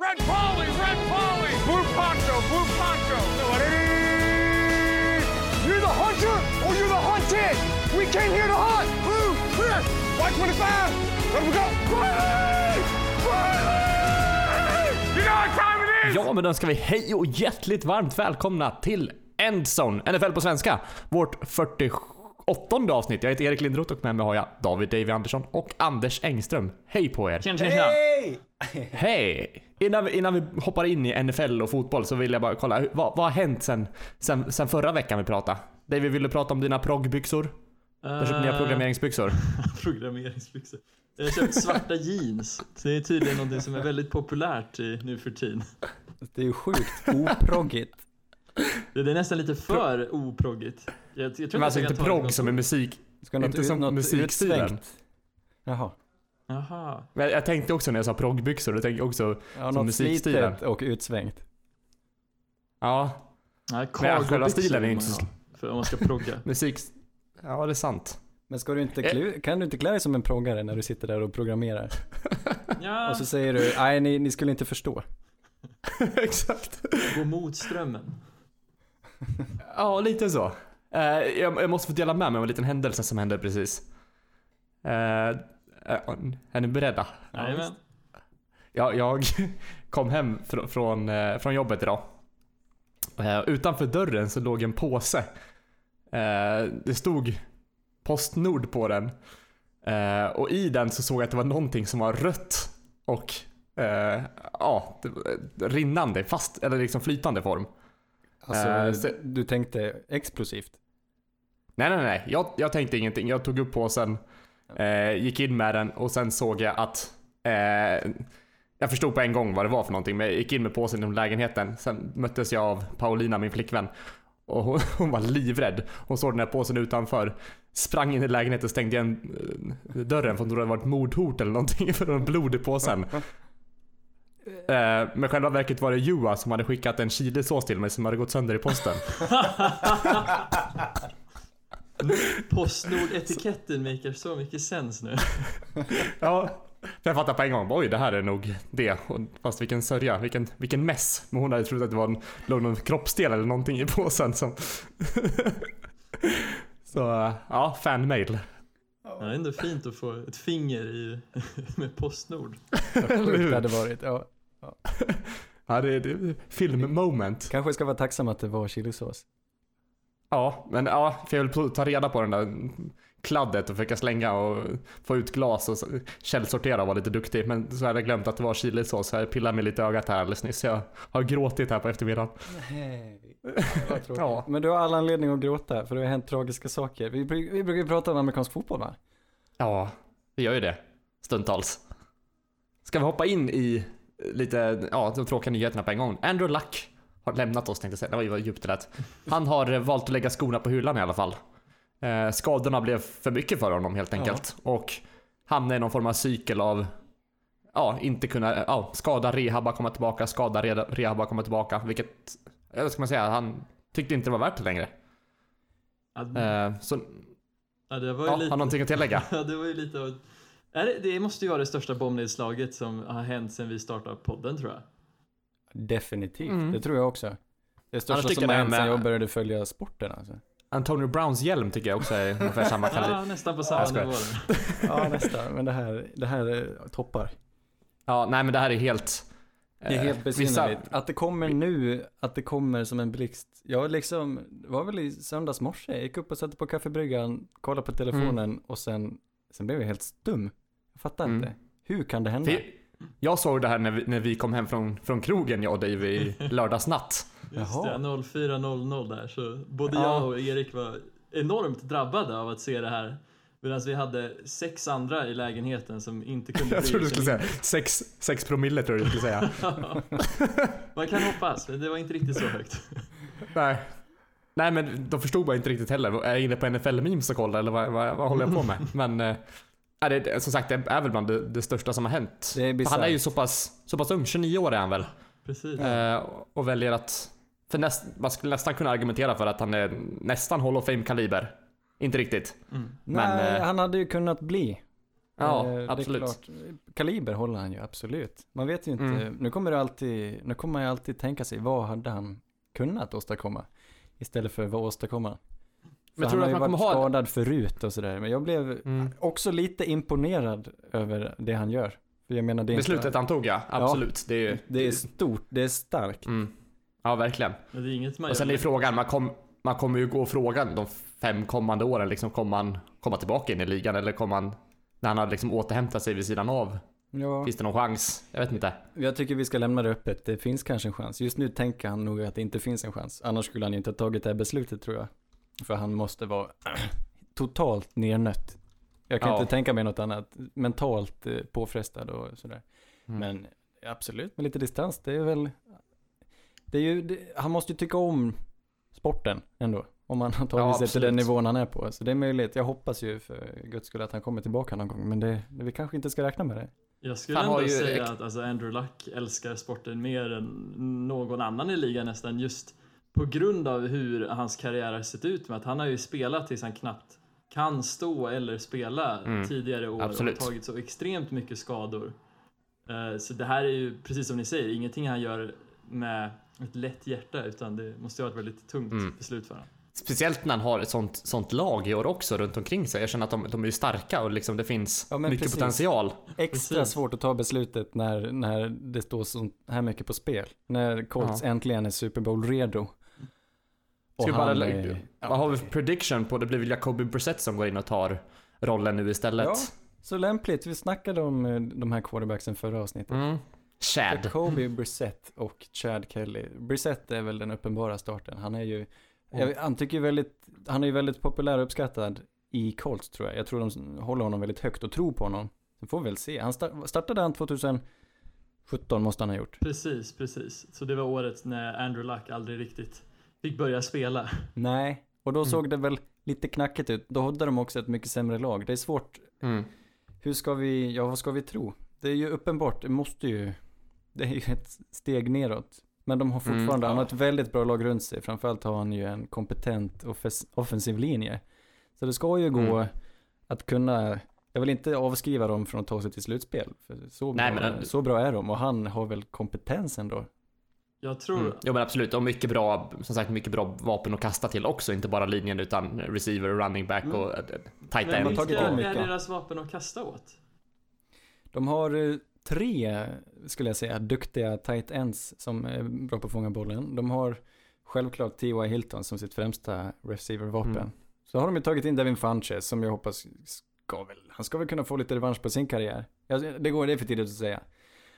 Red Polly, Red Polly, Blue Poncho, Blue Poncho. You're the hunter or you're the hunted. We came here to hunt. Blue, clear. White 25. Let we go. Riley! Riley! You know what time it is? Ja, men då ska vi hej och hjärtligt varmt välkomna till Endzone, NFL på svenska. Vårt 48 avsnitt. Jag heter Erik Lindroth och med mig har jag David Davy Andersson och Anders Engström. Hej på er! Tjena, tjena, tjena. Hej! Innan vi, innan vi hoppar in i NFL och fotboll så vill jag bara kolla, vad, vad har hänt sen, sen, sen förra veckan vi pratade? David, vill du prata om dina proggbyxor? Du har köpt nya Eh, programmeringsbyxor. Programmeringsbyxor. Jag har köpt svarta jeans. Det är tydligen något som är väldigt populärt i, nu för tiden. Det är ju sjukt oproggigt. Det det är nästan lite för oproggigt. Jag, jag tror Men alltså jag inte progg som är musik. Ska något, Inte som något musikstilen. utsvängt. Jaha. Jaha. Men jag tänkte också när jag sa proggbyxor, då tänkte jag också, Ja, Som musikstilen. och utsvängt. ja, Nej, själva cargo-byxor stilen är inte så- För om man ska progga. musik... Ja, det är sant. Men ska du inte Eh. klä, kan du inte klä dig som en proggare när du sitter där och programmerar? Ja, Och så säger du, nej ni, ni skulle inte förstå. Exakt. gå mot strömmen. Ja, lite så. Eh, jag, jag måste få dela med mig av en liten händelse som hände precis. Eh, är ni beredda? Jajamän. Jag, jag kom hem fr- från, eh, från jobbet idag. Eh, utanför dörren så låg en påse. Eh, det stod Postnord på den. Eh, och i den så såg jag att det var någonting som var rött och eh, ja, det var rinnande, fast, eller liksom flytande form. Alltså, Eh, så- du tänkte explosivt. Nej, nej, nej. Jag, jag tänkte ingenting. Jag tog upp påsen, eh, gick in med den och sen såg jag att eh, jag förstod på en gång vad det var för någonting, men jag gick in med påsen inom lägenheten. Sen möttes jag av Paulina, min flickvän. Och hon, hon var livrädd. Hon såg den här påsen utanför. Sprang in i lägenheten och stängde igen eh, dörren för hon trodde det var ett mordhot eller någonting för det var blod i påsen. Eh, men själva verket var det Jua som hade skickat en chilisås till mig som hade gått sönder i posten. Postnord-etiketten maker så mycket sens nu. Ja, jag fattade på en gång. Oj, det här är nog det. Och Fast vilken sörja, vilken, vilken mess. Men hon hade trott att det var en, låg någon kroppsdel eller någonting i påsen som... Så, ja, fanmail. Ja, det är ändå fint att få ett finger i, med Postnord. Vad det hade varit. Ja. Ja, det är, det är film moment. Kanske ska vara tacksam att det var chilisås. Ja, men ja, för jag vill ta reda på den där kladdet och försöka slänga och få ut glas och källsortera och vara lite duktig. Men så hade jag glömt att det var chilisås så jag pillade mig lite i ögat här alldeles nyss. Jag har gråtit här på eftermiddagen. Nej. Ja. Men du har all anledning att gråta för det har hänt tragiska saker. Vi, vi brukar ju prata om amerikansk fotboll va? Ja, vi gör ju det. Stundtals. Ska vi hoppa in i lite, ja, de tråkiga nyheterna på en gång. Andrew Luck har lämnat oss tänkte jag säga. Det var djupt lät. Han har eh, valt att lägga skorna på hyllan i alla fall. Eh, skadorna blev för mycket för honom helt enkelt. Och hamnade i någon form av cykel av Ja, inte kunna, ja, skada, rehabba, komma tillbaka, skada, rehabba, komma tillbaka. Vilket, ja, vad ska man säga, han tyckte inte det var värt det längre. Ja, Eh, så, ja, det var ju ja, lite... har någonting att tillägga? Ja, det var ju lite av... Det måste ju vara det största bombnedslaget som har hänt sedan vi startade podden tror jag. Definitivt, Mm. det tror jag också. Det största som jag har hänt sen jag började följa sporten alltså. Antonio Browns hjälm tycker jag också är ungefär samma kaliber. Ja, nästan på samma nivå. Ja nästan, men det här, det här är toppar. Ja, nej men det här är helt... Det är helt eh, besynnerligt. Att det kommer nu, att det kommer som en blixt. Jag liksom, det var väl i söndags morse, jag gick upp och satte på kaffebryggan, kollade på telefonen och sen, sen blev jag helt stum. Jag fattar Mm. inte. Hur kan det hända? För jag såg det här när vi, när vi kom hem från, från krogen, jag och Dave, i lördagsnatt. Just Jaha. det, 04.00 där. Så både Ja. jag och Erik var enormt drabbade av att se det här. Medan vi hade sex andra i lägenheten som inte kunde Jag trodde du skulle säga 6, 6 promille tror jag du skulle säga. Man kan hoppas, men det var inte riktigt så högt. nej. Nej men de förstod bara inte riktigt heller. Är jag inne på NFL-memes och kollar eller vad, vad, vad håller jag på med? Men eh, nej, det, som sagt, det är väl bland det, det största som har hänt. Det är För han är ju så pass, så pass ung, 29 år är han väl? Precis. Eh, och väljer att... För näst, man skulle nästan kunna argumentera för att han är nästan Hall of Fame-kaliber. Inte riktigt. Mm. Men, Nej, eh, han hade ju kunnat bli. Ja, Eh, det är absolut. klart. Kaliber håller han ju absolut. Man vet ju inte, Mm. nu kommer det alltid, nu kommer man ju alltid tänka sig vad hade han kunnat åstadkomma? Istället för vad åstadkomma? Men tror han har att ju man varit kommer ha- skadad förut och sådär. Men jag blev Mm. också lite imponerad över det han gör. För jag menar det Beslutet inte, han tog ja, absolut. Det är ju... det är stort, det är starkt. Mm. Ja, verkligen. Men det är inget man Och sen är frågan, man, kom, man kommer ju gå frågan de fem kommande åren, liksom, kommer han komma tillbaka in i ligan eller kommer han, när han har liksom återhämtat sig vid sidan av, Ja, finns det någon chans? Jag vet inte. jag tycker vi ska lämna det öppet. Det finns kanske en chans. Just nu tänker han nog att det inte finns en chans. Annars skulle han ju inte ha tagit det här beslutet tror jag. För han måste vara totalt nernött. Jag kan Ja. inte tänka mig något annat. Mentalt eh, påfrestad och sådär. Mm. Men absolut, med lite distans. Det är väl... Det är ju, det, han måste ju tycka om sporten ändå. Om han har tagit Ja, sig till den nivån han är på. Så det är möjligt. Jag hoppas ju för guds skull att han kommer tillbaka någon gång. Men det, det vi kanske inte ska räkna med det. Jag skulle Han har ändå ju säga att alltså, Andrew Luck älskar sporten mer än någon annan i ligan nästan just på grund av hur hans karriär har sett ut med att han har ju spelat tills han knappt kan stå eller spela Mm, tidigare år absolut. och tagit så extremt mycket skador. Eh, Så det här är ju precis som ni säger, ingenting han gör med ett lätt hjärta utan det måste ju vara ett väldigt tungt Mm. beslut för honom. Speciellt när han har ett sånt, sånt lag i år också runt omkring sig. Jag känner att de, de är ju starka och liksom det finns Ja, mycket precis. potential. Extra Precis. svårt att ta beslutet när, när det står så här mycket på spel. När Colts Ja. äntligen är Super Bowl-redo. Och Ska vi bara, han lä- är- vad har vi för prediction på? Det blir väl Jacoby Brissett som går in och tar rollen nu istället. Ja, så lämpligt. Vi snackade om eh, de här quarterbacksen förra avsnittet. Mm. Chad. Jacoby Brissett och Chad Kelly. Brissett är väl den uppenbara starten. Han är ju, jag, han tycker ju väldigt, han är ju väldigt populär och uppskattad i Colts tror jag. Jag tror de håller honom väldigt högt och tror på honom. Sen får vi väl se. Han start, startade han 2017 måste han ha gjort. Precis, precis. Så det var året när Andrew Luck aldrig riktigt fick börja spela. Nej, och då Mm. såg det väl lite knackigt ut. Då hade de också ett mycket sämre lag. Det är svårt. Mm. Hur ska vi, ja vad ska vi tro? Det är ju uppenbart, det måste ju, det är ju ett steg neråt. Men de har Mm, fortfarande, han har ja. ett väldigt bra lag runt sig. Framförallt har han ju en kompetent offensiv linje. Så det ska ju gå Mm. att kunna, jag vill inte avskriva dem från att ta sig till slutspel. För så, Nej, bra, men- så bra är de och han har väl kompetensen då. Jag tror, Mm. Jo men absolut, och mycket bra, som sagt mycket bra vapen att kasta till också. Inte bara linjen utan receiver, running back Mm. och eh, tight men end. vilka är deras vapen att kasta åt? De har eh, tre, skulle jag säga, duktiga tight ends som är bra på att fånga bollen. De har självklart T.Y. Hilton som sitt främsta receiver-vapen. Mm. Så har de ju tagit in Devin Funches som jag hoppas ska väl, han ska väl kunna få lite revansch på sin karriär. Det går, det är för tidigt att säga.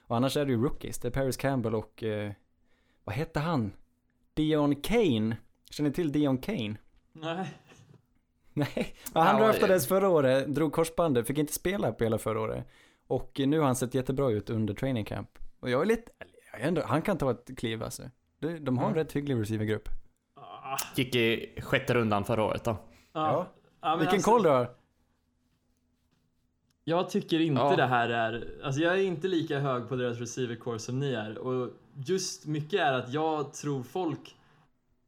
Och annars är det ju rookies, det är Paris Campbell och, eh, vad hette han? Dion Kane. Känner ni till Dion Kane? Nej. Nej, han Ja, draftades förra året, drog korsbandet, fick inte spela på hela förra året. Och nu har han sett jättebra ut under training camp. Och jag är lite, jag är ändå, han kan ta ett kliv alltså. De, de har en Mm. rätt hygglig receivergrupp. Ah, Gick i sjätte rundan förra året då. ja. Ja, Vilken alltså, koll du har. Jag tycker inte Ja. det här är, alltså jag är inte lika hög på deras receiver core som ni är och just mycket är att jag tror folk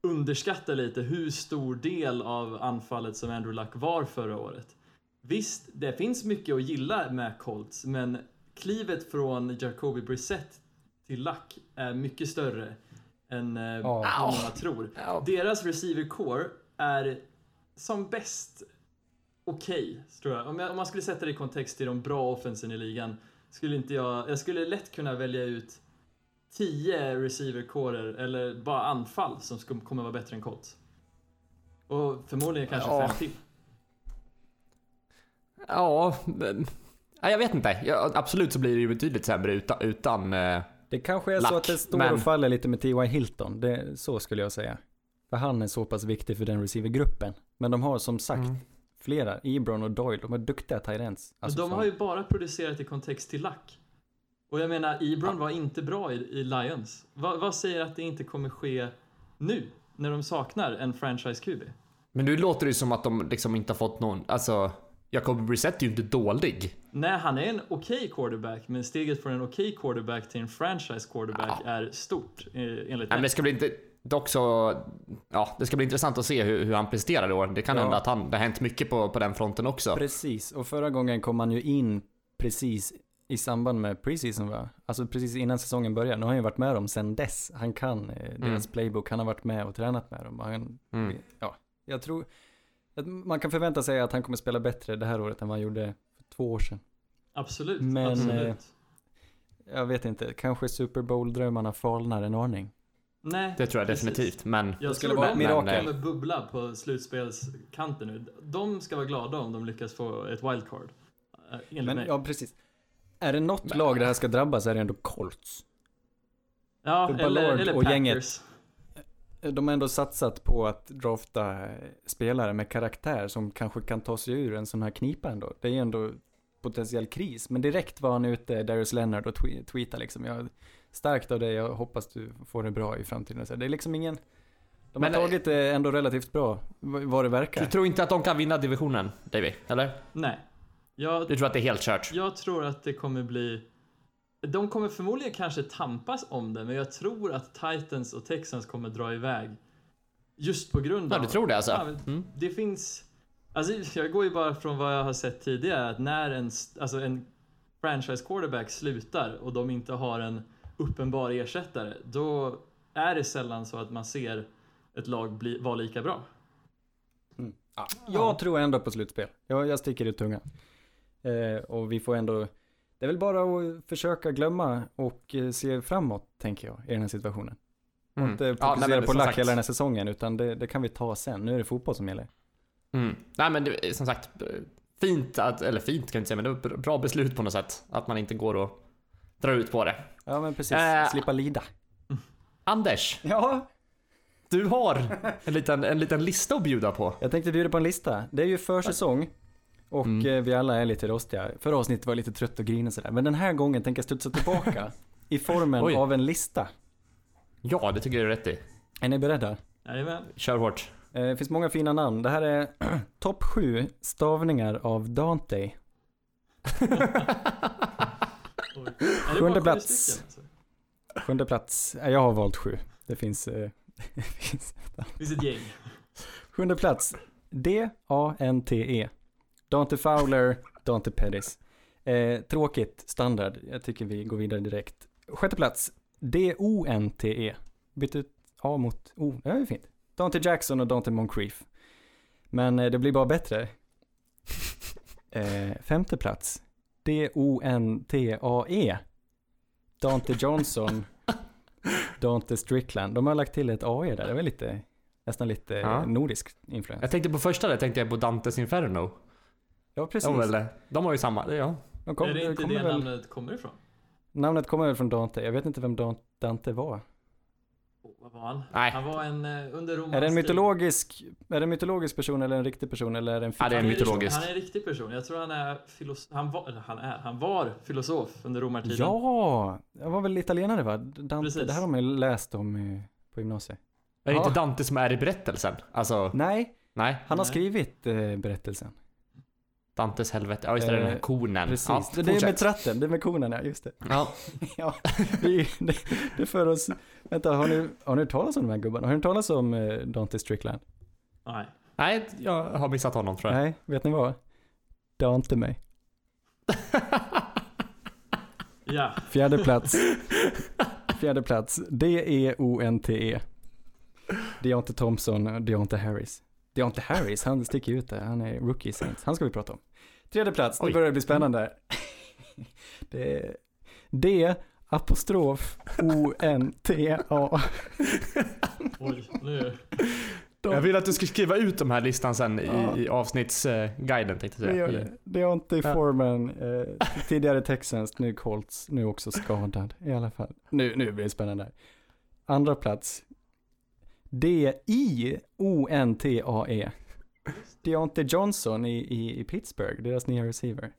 underskattar lite hur stor del av anfallet som Andrew Luck var förra året. Visst, det finns mycket att gilla med Colts, men klivet från Jacoby Brissett till Luck är mycket större än eh, Ja. vad många tror. Deras receiver core är som bäst okej, tror jag. Om, jag. om man skulle sätta det i kontext till de bra offensen i ligan, skulle inte jag... Jag skulle lätt kunna välja ut 10 receiver-corer, eller bara anfall, som skulle, kommer vara bättre än Colts. Och förmodligen kanske Ja. fem till. Ja, men, ja, jag vet inte. Ja, absolut så blir det ju betydligt sämre utan, utan eh, Det kanske är så Lack, att det står men- och faller lite med T.Y. Hilton. Det, så skulle jag säga. För han är så pass viktig för den receivergruppen. Men de har som sagt Mm. flera, Ebron och Doyle, de är duktiga tight ends. Alltså de har ju bara producerat i kontext till Luck. Och jag menar, Ebron var inte bra i, i Lions. Va, vad säger att det inte kommer ske nu, när de saknar en franchise-QB? Men nu låter det ju som att de liksom inte har fått någon, alltså Jacob Brissett är ju inte dålig. Nej, han är en okej quarterback, men steget från en okej quarterback till en franchise quarterback är stort, eh, enligt Nej, mig. men det ska bli inte, dock så, ja det ska bli intressant att se hur, hur han presterar år. Det kan Ja. hända att han, det har hänt mycket på, på den fronten också. Precis, och förra gången kom han ju in precis i samband med preseason va? Alltså precis innan säsongen börjar. Nu har han ju varit med dem sedan dess. Han kan eh, deras Mm. playbook, han har varit med och tränat med dem. Han, Mm. Ja, jag tror att man kan förvänta sig att han kommer spela bättre det här året än vad han gjorde för två år sedan. Absolut, Men, absolut. eh, Jag vet inte, kanske Super Bowl-drömmarna falnar en aning. Nej, Det tror jag precis. definitivt, men Jag skulle vara mirakel. kommer bubbla på slutspelskanten nu. De ska vara glada om de lyckas få ett wildcard. Eh, Enligt Men mig. ja, precis. Är det något lag det här ska drabba så är det ändå Colts. ja, för eller, Ballard eller och Packers. gänget. De har ändå satsat på att drafta eh, spelare med karaktär som kanske kan ta sig ur en sån här knipa ändå. Det är ju ändå potentiell kris. Men direkt var han ute, Darius Leonard, och twe- tweetade liksom. Jag, starkt av dig, jag hoppas du får det bra i framtiden. Så det är liksom ingen... De har Men, eh, tagit det ändå relativt bra, vad det verkar. du tror inte att de kan vinna divisionen, Davy? Eller? Nej. Jag, Du tror att det är helt kört? jag tror att det kommer bli... De kommer förmodligen kanske tampas om det, men jag tror att Titans och Texans kommer dra iväg. Just på grund Ja, av... du tror det alltså? Ja, men Mm. Det finns... Alltså, jag går ju bara från vad jag har sett tidigare, att när en, alltså en franchise quarterback slutar och de inte har en uppenbar ersättare, då är det sällan så att man ser ett lag bli, vara lika bra. Jag tror ändå på slutspel. Jag, jag sticker ut tungan. Eh, och vi får ändå... Det är väl bara att försöka glömma och eh, se framåt, tänker jag, i den här situationen. Och Mm. inte Ja, fokusera nej, men på lack sagt- hela den här säsongen, utan det, det kan vi ta sen. Nu är det fotboll som gäller. Mm. Nej men det, som sagt, fint att, eller fint kan jag inte säga, men det var bra beslut på något sätt. Att man inte går och drar ut på det. Ja, men precis. Eh. Slippa lida. Anders, Ja, du har en liten, en liten lista att bjuda på. jag tänkte bjuda på en lista. Det är ju försäsong. Och Mm. eh, vi alla är lite rostiga. Förra avsnittet var jag lite trött och grinig sådär. Men den här gången tänker jag studsa tillbaka i formen Oj. av en lista. Ja, det tycker jag är rätt i. Är ni beredda? Jajamän. Kör hårt. Eh, Det finns många fina namn. Det här är topp sju stavningar av Dante. Det Sjunde plats. alltså? Sjunde plats. Jag har valt sju. Det finns... eh, det finns Det finns ett gäng. Sjunde plats. D-A-N-T-E. Dante Fowler, Dante Pettis. Eh, tråkigt, standard. Jag tycker vi går vidare direkt. Sjätte plats. D-O-N-T-E. Byt ut A mot O. Det är fint. Dante Jackson och Dante Moncrief. Men eh, det blir bara bättre. Eh, femte plats. D-O-N-T-A-E. Dante Johnson. Dante Strickland. De har lagt till ett A-E där. Det var lite, nästan lite Ja. nordisk influens. Jag tänkte på första där, tänkte jag på Dantes Inferno. Ja, precis. De, var väl, de har ju samma, det- ja. De kom, är det inte kommer det väl, namnet kommer ifrån? namnet kommer väl från Dante. Jag vet inte vem Dan- Dante var. Oh, vad var han? Nej. Han var en uh, under romans Är det en mytologisk, är det en mytologisk person eller en riktig person eller är det en Ja, det är en Han mytologisk. Han är en riktig person. Jag tror han är filosof. Han var, han är, han var filosof under romartiden. Ja, jag var väl italienare va? Dante, Precis. det här har man ju läst om i, på gymnasiet. Är det Ja. inte Dante som är i berättelsen? Alltså, Nej, nej. han har Nej. skrivit eh, berättelsen. Dantes helvete. Ja, just det, den här Eh, konen. Precis. Ja, det, det är med fortsätt. tratten, det är med konen ja, just det. Ja. ja, det, det, det för oss... Vänta, har ni, har ni hört talas om de här gubbarna? Har ni hört talas om eh, Dante Strickland? Nej. Nej, jag har missat honom tror jag. Nej, vet ni vad? Dante mig. Ja. Fjärde plats. Fjärde plats. D-E-O-N-T-E. Deontay Thompson, Deontay Harris. Deontay Harris, han sticker ut där. Han är rookie i Saints. Han ska vi prata om. Tredje plats, nu börjar det bli spännande. Det är D, apostrof, O-N-T-A. Oj, nu. Jag vill att du ska skriva ut de här listan sen Ja. i, i avsnittsguiden tänkte jag säga. det. Deontay Ja. Foreman, eh, tidigare Texans, nu Colts, nu också skadad i alla fall. Nu, nu blir det spännande. Andra plats. D-I-O-N-T-A-E. Deontay Johnson i, i, i Pittsburgh, deras nya receiver.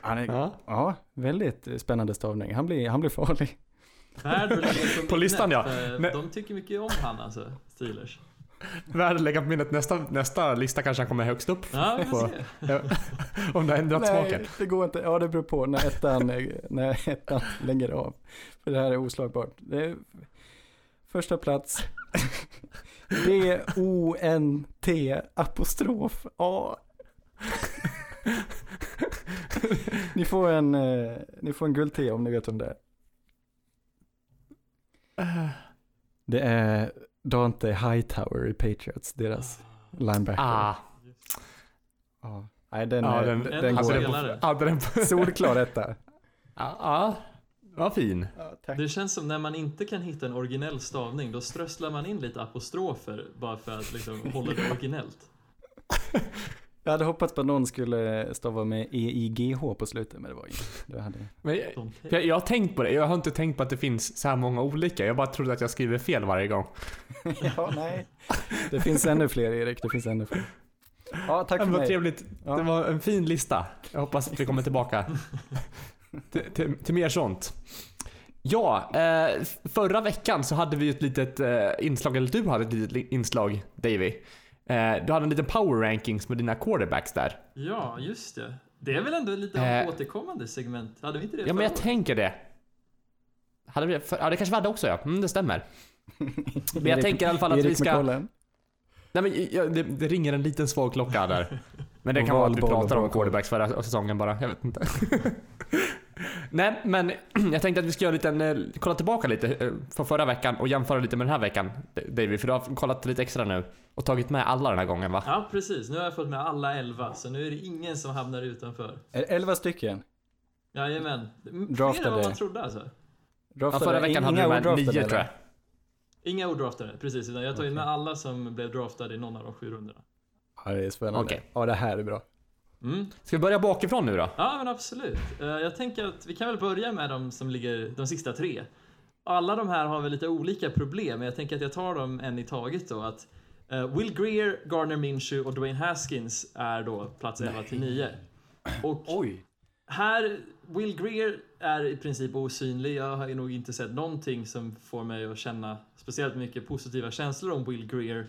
Han är, Ja. ja, väldigt eh, spännande stavning. Han blir, han blir farlig. På listan, ja. Nej. De tycker mycket om han alltså, Steelers. Värd att lägga på minnet. Nästa, nästa lista kanske han kommer högst upp. Ja, På-. Om det har ändrat smaken. det går inte. Ja, det beror på när ettan, eh, när ettan lägger av. För det här är oslagbart. Det är första plats. D-O-N-T apostrof A. Ni får en, eh, ni får en guld om ni vet om det är. Det är Dante Hightower i Patriots, deras linebacker. Ah. Ja. Nej, den, Ja, är, den- den, En den Alltså, går. den på, hade den på, Solklar etta. ja, ja, vad fin. Ja, tack. Det känns som när man inte kan hitta en originell stavning, då strösslar man in lite apostrofer bara för att liksom hålla det originellt. Jag hade hoppats på att någon skulle stava med EIGH på slutet, men det var inte. Det hade... Men jag, jag har tänkt på det, jag har inte tänkt på att det finns så här många olika. Jag bara trodde att jag skriver fel varje gång. Ja, nej. Det finns ännu fler, Erik. Det finns ännu fler. Ja, tack Det för var mig. trevligt. Ja. Det var en fin lista. Jag hoppas att vi kommer tillbaka till, till, till mer sånt. Ja, eh, förra veckan så hade vi ett litet eh, inslag, eller du hade ett litet li- inslag Davy. Eh, du hade en liten power rankings med dina quarterbacks där. Ja, just det. Det är väl ändå lite av Eh. återkommande segment? Hade vi inte det Ja men jag året? tänker det. Hade vi, för, ja det kanske vi hade också ja, mm, det stämmer. Men jag tänker i alla fall att vi ska... Nej men ja, det, det ringer en liten svag klocka där. Men det kan vara att vi pratar om quarterbacks förra säsongen bara, jag vet inte. Nej men jag tänkte att vi ska göra lite en, eh, kolla tillbaka lite eh, från förra veckan och jämföra lite med den här veckan David, för du har kollat lite extra nu och tagit med alla den här gången va? Ja, precis. Nu har jag fått med alla elva, så nu är det ingen som hamnar utanför. Elva stycken. Jajamän. Fler än Draftade. vad man trodde alltså. Ja, Draftade. förra veckan hade du med nio eller? tror jag. Inga odraftade, precis. Utan jag har tagit med alla som blev draftade i någon av de sju rundorna. Ja, det är spännande. Okej. Ja, det här är bra. Mm. Ska vi börja bakifrån nu då? Ja, men absolut. Eh, Jag tänker att vi kan väl börja med de som ligger, de sista tre. Alla de här har väl lite olika problem, men jag tänker att jag tar dem en i taget då. Att eh, Will Greer, Gardner Minshew och Dwayne Haskins är då plats 11 till 9. Och Oj. här, Will Greer är i princip osynlig. Jag har ju nog inte sett någonting som får mig att känna speciellt mycket positiva känslor om Will Greer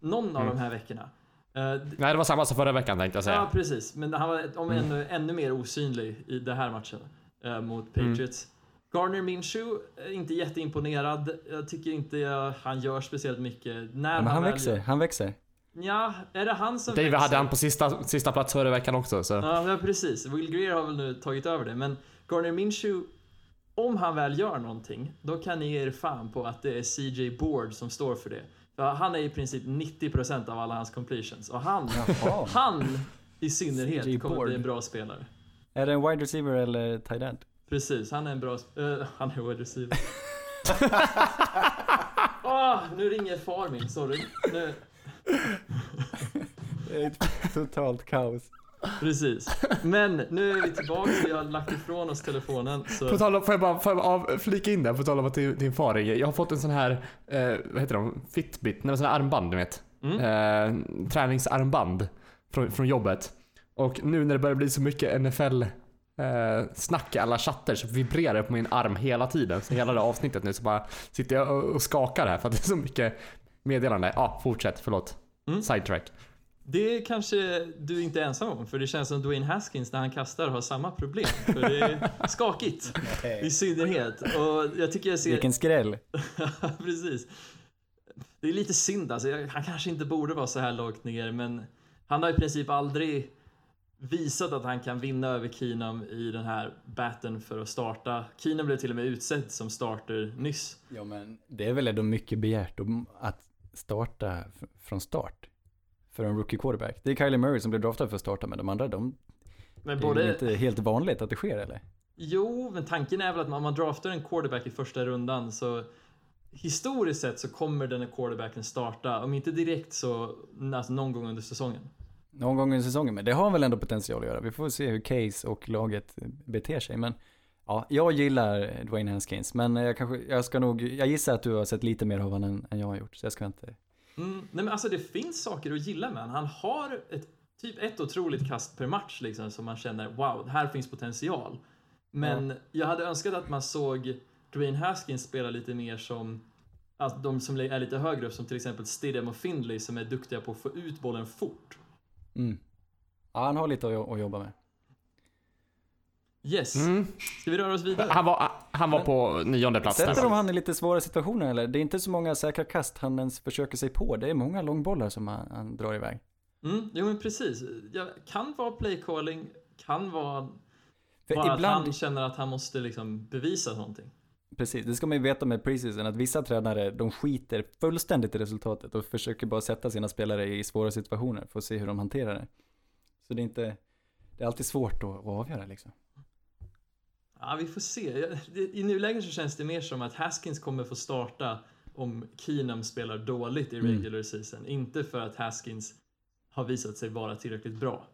någon av Mm. de här veckorna. Eh, Nej det var samma som förra veckan tänkte jag Ja, säga. precis. Men han var om Mm. ännu, ännu mer osynlig i den här matchen eh, mot Mm. Patriots. Gardner Minshew, är inte jätteimponerad. Jag tycker inte jag, han gör speciellt mycket. När Ja, men han väl växer, han växer. Ja, är det han som David växer? hade han på sista, sista plats förra veckan också så. Ja, precis. Will Greer har väl nu tagit över det, men Gardner Minshew, om han väl gör någonting, då kan ni ge er fan på att det är CJ Board som står för det. Han är i princip 90% av alla hans completions. Och han, Jaha. han i synnerhet kommer bli en bra spelare. Är det en wide receiver eller tight end? Precis, han är en bra... eh, han är wide receiver. Åh, nu ringer far min, sorry. Nu, Det är totalt kaos. Precis. Men nu är vi tillbaka, vi har lagt ifrån oss telefonen. På Så, tal om, får jag bara får jag bara flika in där, på tal om att din, din far ringer. Jag har fått en sån här, eh, vad heter de? Fitbit? Nej, sån här armband du vet. mm, Eh, träningsarmband från, från jobbet. Och nu när det börjar bli så mycket NFL eh, snack i alla chatter så vibrerar det på min arm hela tiden. Så hela det avsnittet nu så bara sitter jag och, skakar här för att det är så mycket meddelande. Ja, fortsätt, förlåt. Mm. Sidetrack. Det kanske du inte är ensam om, för det känns som Dwayne Haskins när han kastar har samma problem. För det är skakigt, i synnerhet. Och jag tycker jag ser... Vilken skräll. Precis. Det är lite synd alltså. Han kanske inte borde vara så här lågt ner, men han har i princip aldrig visat att han kan vinna över Keenum i den här batten för att starta. Keenum blev till och med utsedd som starter nyss. Ja men det är väl ändå mycket begärt att starta från start. För en rookie quarterback. Det är Kylie Murray som blev draftad för att starta men de andra de, Men det är både... inte helt vanligt att det sker eller? Jo, men tanken är väl att om man draftar en quarterback i första rundan så historiskt sett så kommer den här quarterbacken starta, om inte direkt så alltså någon gång under säsongen. Någon gång i säsongen, men det har väl ändå potential att göra. Vi får se hur Case och laget beter sig. Men ja, jag gillar Dwayne Haskins, men jag kanske, jag ska nog, jag gissar att du har sett lite mer av honom än, än jag har gjort, så jag ska inte. Mm, nej men alltså det finns saker att gilla med. Han har ett, typ ett otroligt kast per match liksom som man känner wow, här finns potential. Men jag hade önskat att man såg Dwayne Haskins spela lite mer som att de som är lite högre upp som till exempel Stidham och Findlay som är duktiga på att få ut bollen fort. Mm. Ja, han har lite att jobba med. Yes, Mm. ska vi röra oss vidare? Han, var, han var på nionde plats Sätter de han i lite svåra situationer eller? Det är inte så många säkra kast han ens försöker sig på. Det är många långbollar som han, han drar iväg. Mm, jo men precis. Jag kan vara play calling, kan vara För bara ibland, att han känner att han måste liksom bevisa någonting. precis, det ska man ju veta med preseason, att vissa tränare, de skiter fullständigt i resultatet och försöker bara sätta sina spelare i svåra situationer för att se hur de hanterar det. Så det är inte, det är alltid svårt att avgöra liksom. Ja, vi får se. I nuläget så känns det mer som att Haskins kommer få starta om Keenum spelar dåligt i Mm. regular season. Inte för att Haskins har visat sig vara tillräckligt bra.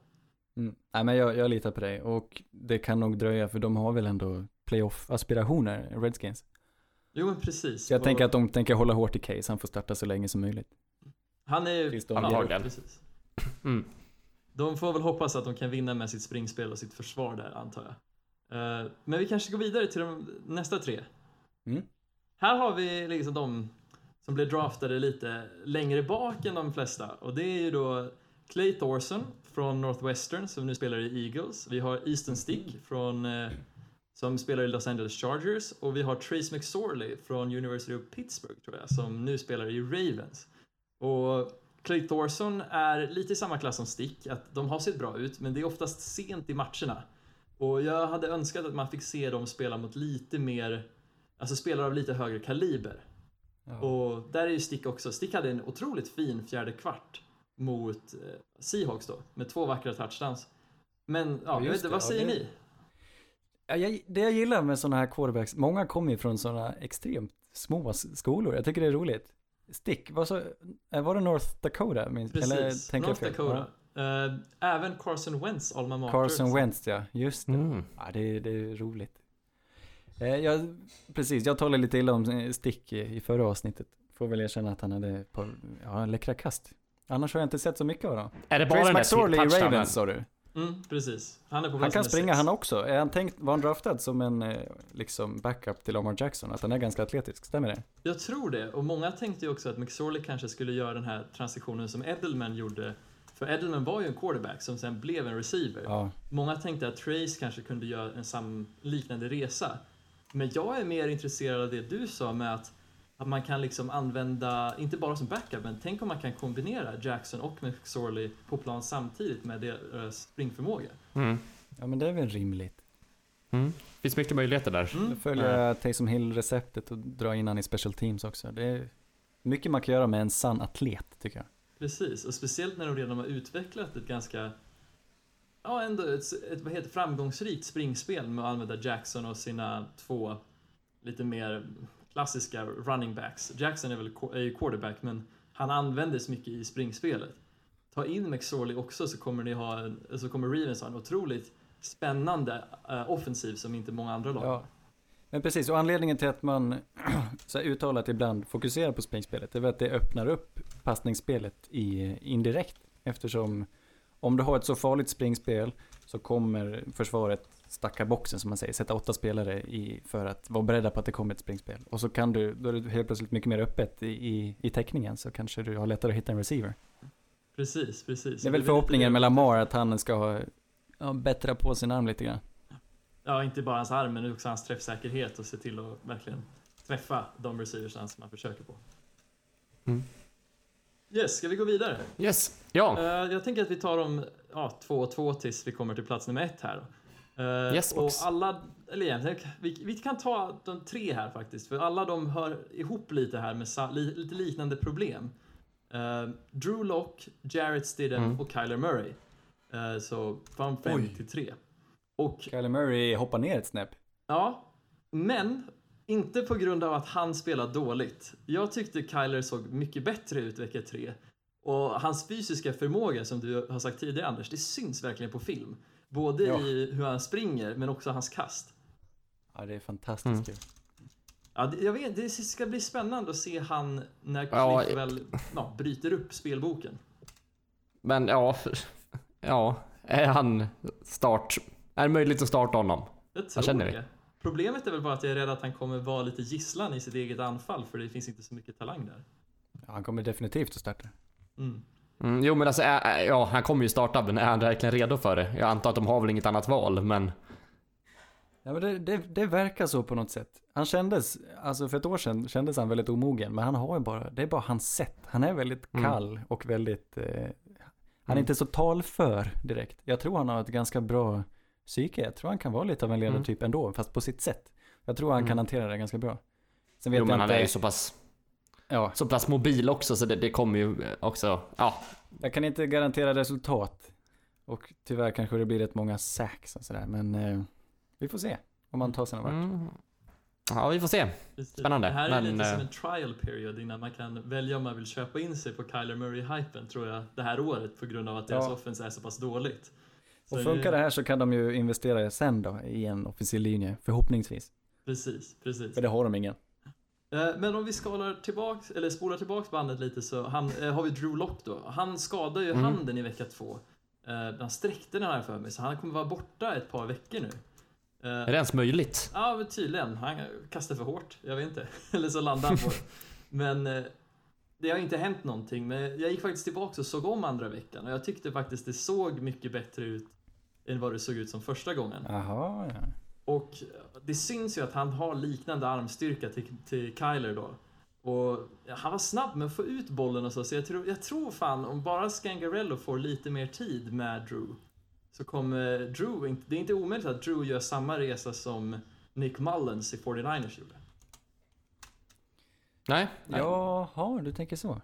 Mm. Nej men jag, jag litar på dig och det kan nog dröja för de har väl ändå playoff-aspirationer, Redskins. Jo, men precis. Så jag Och tänker att de tänker hålla hårt i Case, han får starta så länge som möjligt. Han är ju... Antagligen. precis. Mm. De får väl hoppas att de kan vinna med sitt springspel och sitt försvar där, antar jag. Eh, Men vi kanske går vidare till de nästa tre. Mm. Här har vi liksom de som blev draftade lite längre bak än de flesta. Och det är ju då Clay Thorson från Northwestern som nu spelar i Eagles. Vi har Easton Stick från, eh, som spelar i Los Angeles Chargers. Och vi har Trace McSorley från University of Pittsburgh tror jag, som nu spelar i Ravens. Och Clay Thorson är lite i samma klass som Stick, att de har sett bra ut, men det är oftast sent i matcherna. Och jag hade önskat att man fick se dem spela mot lite mer, alltså spelare av lite högre kaliber. Ja. Och där är ju Stick också. Stick hade en otroligt fin fjärde kvart mot eh, Seahawks då, med två vackra touchdowns. Men ja, Ja, jag vet inte, vad Ja, säger det- ni? Ja, jag, det jag gillar med sådana här quarterbacks, många kommer ju från sådana extremt små skolor. Jag tycker det är roligt. Stick, vad så, eh, var det North Dakota? Minns, Precis, eller North? Dakota. Eh, även Carson Wentz, alma mater. Carson Wentz ja, just det. Mm. Ja, det, är- det är roligt. Eh, jag, precis, jag talade lite illa om eh, Stick i, i förra avsnittet. Får väl erkänna att han hade ett par, ja, läckra kast. Annars har jag inte sett så mycket av dem. Är det bara Trace den där McSorley i? Ravens sa du? Mm, precis. Han är på Han kan springa sex. han också. Är han tänkt, var han draftad som en eh, liksom backup till Lamar Jackson? Att han är ganska atletisk, stämmer det? Jag tror det, och många tänkte ju också att McSorley kanske skulle göra den här transitionen som Edelman gjorde. För Edelman var ju en quarterback som sen blev en receiver. Ja. Många tänkte att Trace kanske kunde göra en sam liknande resa. Men jag är mer intresserad av det du sa med att, att man kan liksom använda, inte bara som backup, men tänk om man kan kombinera Jackson och McSorley på plan samtidigt med deras springförmåga. Mm. ja, men det är väl rimligt. Mm. finns mycket möjligheter där. Mm. Följer jag Taysom Hill-receptet och drar in han i special teams också. Det är mycket man kan göra med en sann atlet, tycker jag. Precis, och speciellt när de redan har utvecklat ett ganska Ja, ändå ett, ett vad heter, framgångsrikt springspel med att använda Jackson och sina två lite mer klassiska running backs. Jackson är väl är ju quarterback, men han användes mycket i springspelet. Ta in McSorley också så kommer ni ha en, så kommer Ravens ha en otroligt spännande eh, offensiv som inte många andra lag. Ja. Men precis, och anledningen till att man så här uttalat ibland fokuserar på springspelet, är väl att det öppnar upp passningsspelet i, indirekt. Eftersom om du har ett så farligt springspel så kommer försvaret stacka boxen som man säger, sätta åtta spelare i för att vara beredda på att det kommer ett springspel. Och så kan du, då är det helt plötsligt mycket mer öppet i, i, i täckningen så kanske du har lättare att hitta en receiver. Precis, precis. Det är väl förhoppningen med Lamar att han ska ha, ja, bättra på sin arm lite grann. Ja, inte bara hans arm, men också hans träffsäkerhet och se till att verkligen träffa de receivers som man försöker på. Mm. Yes, ska vi gå vidare? Yes, ja. Eh, jag tänker att vi tar dem ja, två och två tills vi kommer till plats nummer ett här. Uh, Yes, och box. alla, eller egentligen, vi, vi kan ta de tre här faktiskt, för alla de hör ihop lite här med sa, li, lite liknande problem. Eh, Drew Lock, Jarrett Stidham Mm. och Kyler Murray. Så från fem Oj. till tre. Och Kyler Murray hoppar ner ett snäpp. Ja, men inte på grund av att han spelar dåligt. Jag tyckte Kyler såg mycket bättre ut vecka 3. Och hans fysiska förmåga, som du har sagt tidigare Anders, det syns verkligen på film. Både Ja. i hur han springer, men också hans kast. Ja, det är fantastiskt Mm. Ja, det, jag vet, det ska bli spännande att se han när Ja, Cliff väl ja, bryter upp spelboken. Men ja, ja, är han start, är det möjligt att starta honom? Jag tror känner det. Problemet är väl bara att jag är rädd att han kommer vara lite gisslan i sitt eget anfall, för det finns inte så mycket talang där. Ja, han kommer definitivt att starta. Mm. Mm, jo men alltså, ja han kommer ju starta men är han verkligen redo för det? Jag antar att de har väl inget annat val men Ja, men det, det, det verkar så på något sätt. Han kändes, alltså för ett år sedan kändes han väldigt omogen, men han har ju bara, det är bara hans sätt. Han är väldigt Mm. kall och väldigt, eh, Han är Mm. inte så talför direkt. Jag tror han har ett ganska bra psyke. Jag tror han kan vara lite av en ledartyp ändå, fast på sitt sätt. Jag tror han Mm. kan hantera det ganska bra. Sen vet Jo, men jag han inte, är ju så pass, ja, så pass mobil också så det, det kommer ju också, ja. jag kan inte garantera resultat. Och tyvärr kanske det blir rätt många sacks och sådär, men eh, vi får se om han tar sig någon vart. Mm. Ja, vi får se. Spännande, Det här är men, lite som eh, en trial period innan man kan välja om man vill köpa in sig på Kyler Murray-hypen tror jag det här året på grund av att deras Ja. offense är så pass dåligt. Så Och funkar det här så kan de ju investera sen då i en officiell linje, förhoppningsvis. Precis, precis. För det har de ingen. Eh, Men om vi skalar tillbaks, eller spolar tillbaks bandet lite så han, eh, har vi Drew Lock då. Han skadade ju Mm. handen i vecka två. Eh, Han sträckte den här för mig så han kommer vara borta ett par veckor nu. Är det ens möjligt? Ja, men tydligen. Han kastade för hårt. Jag vet inte. Eller så landade han på det. Men det har inte hänt någonting. Men jag gick faktiskt tillbaka och såg om andra veckan och jag tyckte faktiskt det såg mycket bättre ut än vad det såg ut som första gången. Jaha, ja. Och det syns ju att han har liknande armstyrka till, till Kyler då. Och han var snabb med att få ut bollen och så, så jag tror, jag tror fan om bara Scangarello får lite mer tid med Drew så kommer Drew, inte- det är inte omöjligt att Drew gör samma resa som Nick Mullens i 49ers gjorde. Nej? Nej. Jaha, du tänker så.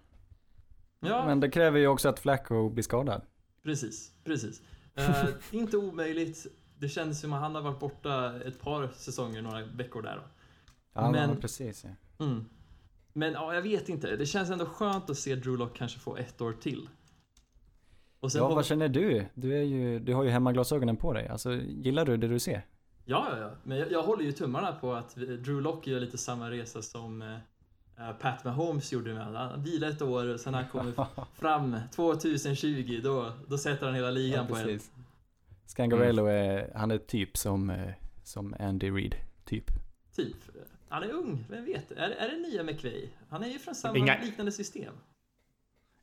Ja, Men det kräver ju också att Flacco blir skadad. precis, precis. Eh, inte omöjligt. Det kändes som att han har varit borta ett par säsonger, några veckor där då. Ja, Men- precis. Ja. Mm. Men ja, jag vet inte. Det känns ändå skönt att se Drew Lock kanske få ett år till. Och sen Ja, vad känner du? Du, är ju, du har ju hemmaglasögonen på dig. Alltså, gillar du det du ser? ja, ja, ja. Men jag, jag håller ju tummarna på att Drew Lock gör lite samma resa som eh, Pat Mahomes gjorde med Han vilar ett år och sen när han kommer fram 2020 då, då sätter han hela ligan på en. Scangarello Mm. är, han är typ som, eh, som Andy Reid, typ. Typ. Han är ung, vem vet? Är, är det nya McVay? Han är ju från samma Inga- liknande system.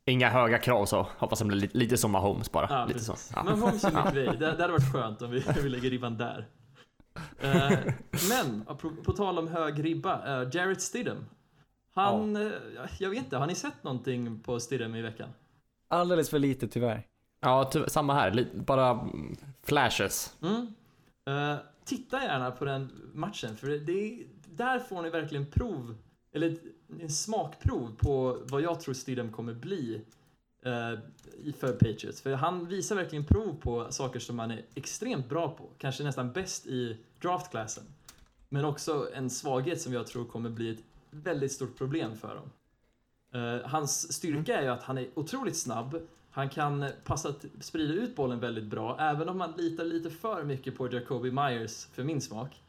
Inga höga krav så. Hoppas det blir lite, lite som Mahomes bara. Ja, lite så. Ja. Men Holmes och McVay, det, det hade varit skönt om vi, vi lägger ribban där. Eh, men, på, på tal om hög ribba, uh, Jarrett Stidham. Han, eh, jag vet inte, har ni sett någonting på Stidham i veckan? Alldeles för lite tyvärr. Ja, ty- samma här. Bara mm, flashes. Mm. Eh, titta gärna på den matchen, för det, det, där får ni verkligen prov, eller en smakprov på vad jag tror Stidham kommer bli eh, i- för Patriots. För han visar verkligen prov på saker som han är extremt bra på, kanske nästan bäst i draftklassen. Men också en svaghet som jag tror kommer bli ett väldigt stort problem för dem. Eh, hans styrka är ju att han är otroligt snabb. Han kan passa att sprida ut bollen väldigt bra, även om man litar lite för mycket på Jacoby Myers för min smak.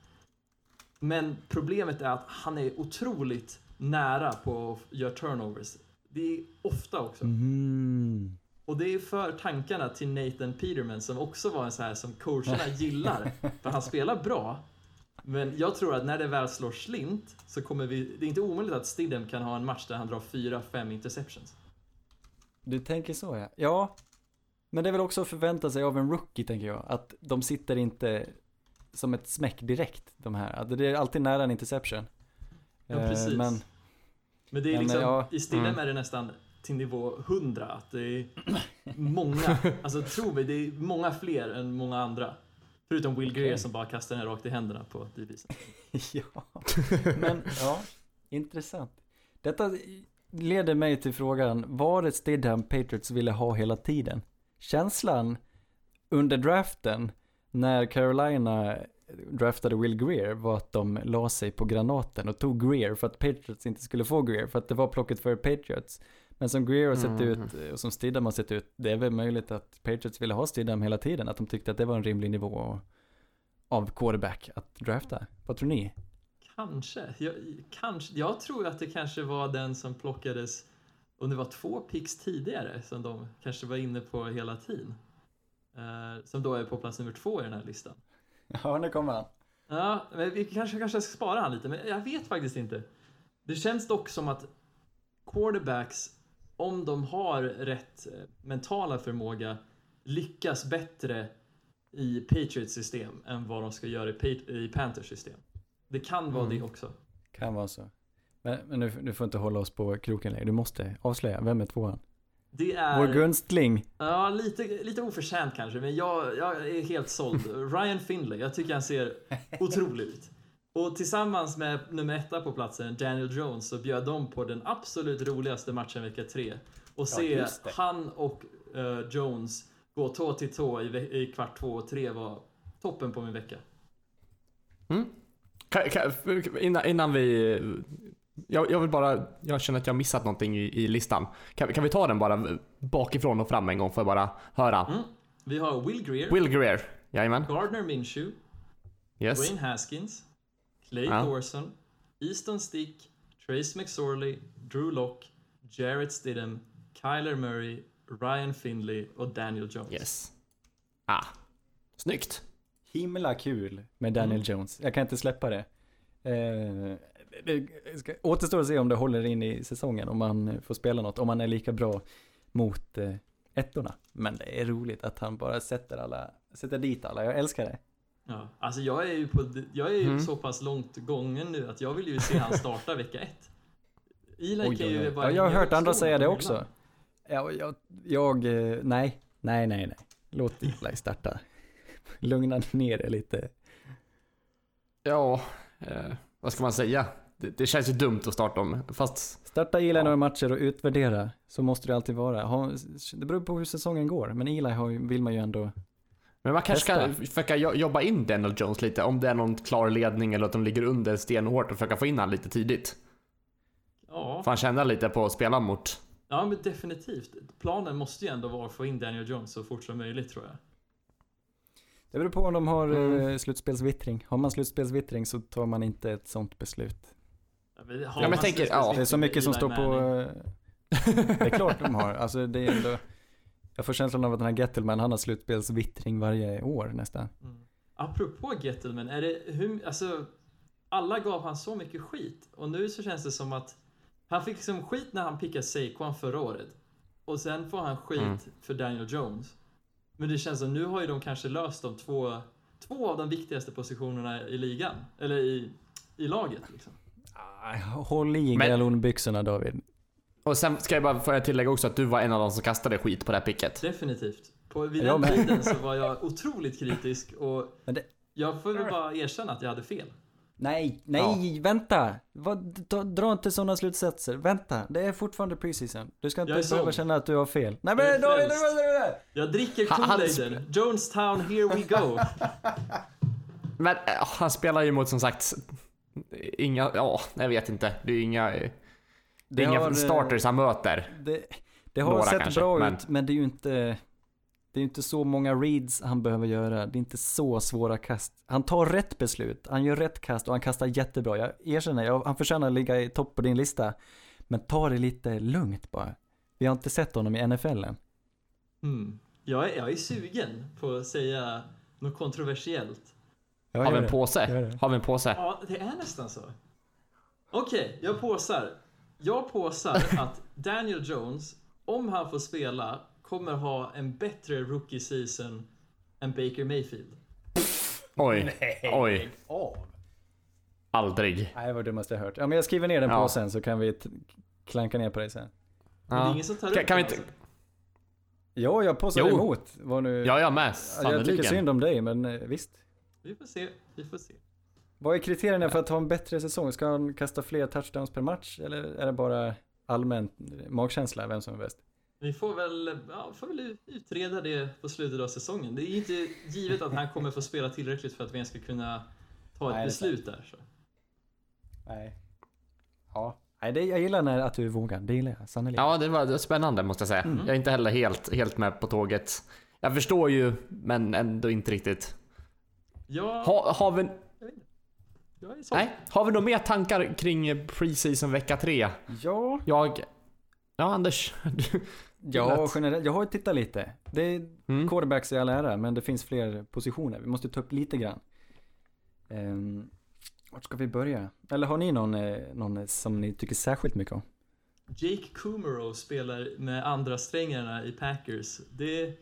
Men problemet är att han är otroligt nära på att göra turnovers. Det är ofta också. Mm. Och det är för tankarna till Nathan Peterman som också var en så här som coacherna gillar. För han spelar bra. Men jag tror att när det väl slår slint så kommer vi, det är inte omöjligt att Stidham kan ha en match där han drar 4-5 interceptions. Du tänker så ja. Ja, men det är väl också att förvänta sig av en rookie tänker jag. Att de sitter inte som ett smäck direkt, de här. Det är alltid nära en interception. Ja, Eh, precis. Men Men det är Men, liksom, ja, i Stidham mm. är det nästan till nivå 100. Att det är många, alltså tro mig, det är många fler än många andra. Förutom Will Greer Okej. som bara kastar den rakt i händerna på DBs. ja, men ja, intressant. Detta leder mig till frågan, var det Stidham Patriots ville ha hela tiden? Känslan under draften, när Carolina draftade Will Greer, var att de la sig på granaten och tog Greer för att Patriots inte skulle få Greer, för att det var plocket för Patriots. Men som Greer har sett Mm. ut, och som Stidham har sett ut, det är väl möjligt att Patriots ville ha Stidham hela tiden, att de tyckte att det var en rimlig nivå av quarterback att drafta. Vad tror ni? Kanske. Jag, kanske. jag tror att det kanske var den som plockades, om det var två picks tidigare, som de kanske var inne på hela tiden. Eh, som då är på plats nummer två i den här listan. Ja, nu kommer han. Ja, men vi kanske, kanske ska spara han lite, men jag vet faktiskt inte. Det känns dock som att quarterbacks, om de har rätt eh, mentala förmåga, lyckas bättre i Patriots system än vad de ska göra i, Pat- i Panthers system. Det kan vara Mm. det också. Kan vara så. Men, men nu, nu får inte hålla oss på kroken längre. Du måste avslöja, vem är tvåan? Det är... Vår gunstling. Ja, lite, lite oförtjänt kanske, men jag, jag är helt såld. Ryan Findlay, jag tycker han ser otrolig ut. Och tillsammans med nummer etta på platsen, Daniel Jones, så bjöd de på den absolut roligaste matchen vecka tre. Och se det. han och eh, Jones gå tå till tå i, i kvart två och tre var toppen på min vecka. Kan, kan, innan, innan vi... Jag, jag vill bara... Jag känner att jag har missat någonting i, i listan. Kan, kan vi ta den bara bakifrån och fram en gång för att bara höra? Mm. Vi har Will Greer, Will Greer. Jajamän. Gardner Minshew, Yes. Dwayne Haskins, Clay Ja. Thorson, Easton Stick, Trace McSorley, Drew Lock, Jarrett Stidham, Kyler Murray, Ryan Findlay och Daniel Jones. Yes. Ah. Snyggt. Himla kul med Daniel Jones. Jag kan inte släppa det. Eh, det ska, återstår att se om det håller in i säsongen, om han får spela något, om han är lika bra mot eh, ettorna. Men det är roligt att han bara sätter alla, sätter dit alla. Jag älskar det. Ja, alltså jag är ju, på, jag är ju Mm. så pass långt gången nu att jag vill ju se han starta vecka ett. Oj, kan ju oj. bara Ja, jag har hört andra säga det också. hyllan. Ja, jag, jag, eh, nej, nej, nej, nej. Låt Eli starta. Lugna ner det lite. Ja, eh, vad ska man säga? Det, det känns ju dumt att starta om, fast Starta Eli några matcher och utvärdera. Så måste det alltid vara. Ha, det beror på hur säsongen går. Men Eli har, vill man ju ändå Men man kanske ska Testa. försöka jo- jobba in Daniel Jones lite, om det är någon klar ledning eller att de ligger under stenhårt och försöka få in han lite tidigt. Ja, Får han känna lite på att spela mot. ja, men definitivt. Planen måste ju ändå vara att få in Daniel Jones så fort som möjligt tror jag. Det beror på om de har Mm. eh, slutspelsvittring. Har man slutspelsvittring så tar man inte ett sånt beslut. Ja, men, tänker, ja. Det är så mycket som står på... Det är klart de har. Alltså det är ändå... Jag får känslan av att den här Gettelman, han har slutspelsvittring varje år nästan. Mm. Apropå Gettelman, är det hur, alltså alla gav han så mycket skit och nu så känns det som att han fick liksom skit när han pickade Saquon förra året och sen får han skit Mm. för Daniel Jones. Men det känns som nu har ju de kanske löst de två, två av de viktigaste positionerna i ligan, eller i, i laget liksom. Ah, Håll i galonbyxorna David. Och sen ska jag bara få tillägga också att du var en av de som kastade skit på det här picket. Definitivt. På, vid den tiden så var jag otroligt kritisk och Men det- jag får väl bara erkänna att jag hade fel. Nej, nej, vänta! Vad, dra, dra inte sådana slutsatser. Vänta, det är fortfarande preseason. Du ska inte behöva känna att du har fel. Nej men David! Jag dricker Kool-Aiden. Jonestown, here we go. Men äh, han spelar ju mot som sagt inga, ja, jag vet inte. Det är inga, det är Det inga har, eh, starters han möter. Det, det har Några sett kanske, bra men- ut, men det är ju inte... Det är inte så många reads han behöver göra. Det är inte så svåra kast. Han tar rätt beslut, han gör rätt kast och han kastar jättebra. Jag erkänner, jag, han förtjänar att ligga i topp på din lista. Men ta det lite lugnt bara. Vi har inte sett honom i NFL än. Mm. Jag, är, jag är sugen på att säga något kontroversiellt. Ja, Har vi en påse? Har vi en påse? Ja, det är nästan så. Okej, jag påsar. Jag påsar att Daniel Jones, om han får spela, kommer ha en bättre rookie season än Baker Mayfield. Oj, oj, Av. aldrig. Nej, det var det dummaste jag hört. Ja, men jag skriver ner den Ja. påsen så kan vi klanka ner på dig sen. Men det är Ja. ingen som tar Kan- upp kan vi inte- alltså. Ja, jag Jo. emot. Var nu... Ja, jag med. Ja, jag tycker synd om dig, men eh, visst. Vi får se, vi får se. Vad är kriterierna för att ha en bättre säsong? Ska han kasta fler touchdowns per match? Eller är det bara allmän magkänsla, vem som är bäst? Vi får väl, ja, får väl utreda det på slutet av säsongen. Det är inte givet att han kommer få spela tillräckligt för att vi ens ska kunna ta ett Nej, beslut där. Så. Nej. Ja. Nej, det, jag gillar när, att du vågar. Det gillar jag, sannerligen. Ja, det var det var spännande måste jag säga. Mm. Jag är inte heller helt, helt med på tåget. Jag förstår ju, men ändå inte riktigt. Ja, Ha, har vi. Nej, har vi några mer tankar kring preseason vecka 3? Ja. Jag... Ja, Anders. Du, Ja, generellt. Jag har tittat lite. Det är mm. quarterbacks i all ära, men det finns fler positioner. Vi måste ta upp lite grann. Um, vart ska vi börja? Eller har ni någon, eh, någon som ni tycker särskilt mycket om? Jake Kummerow spelar med andra strängarna i Packers. Det är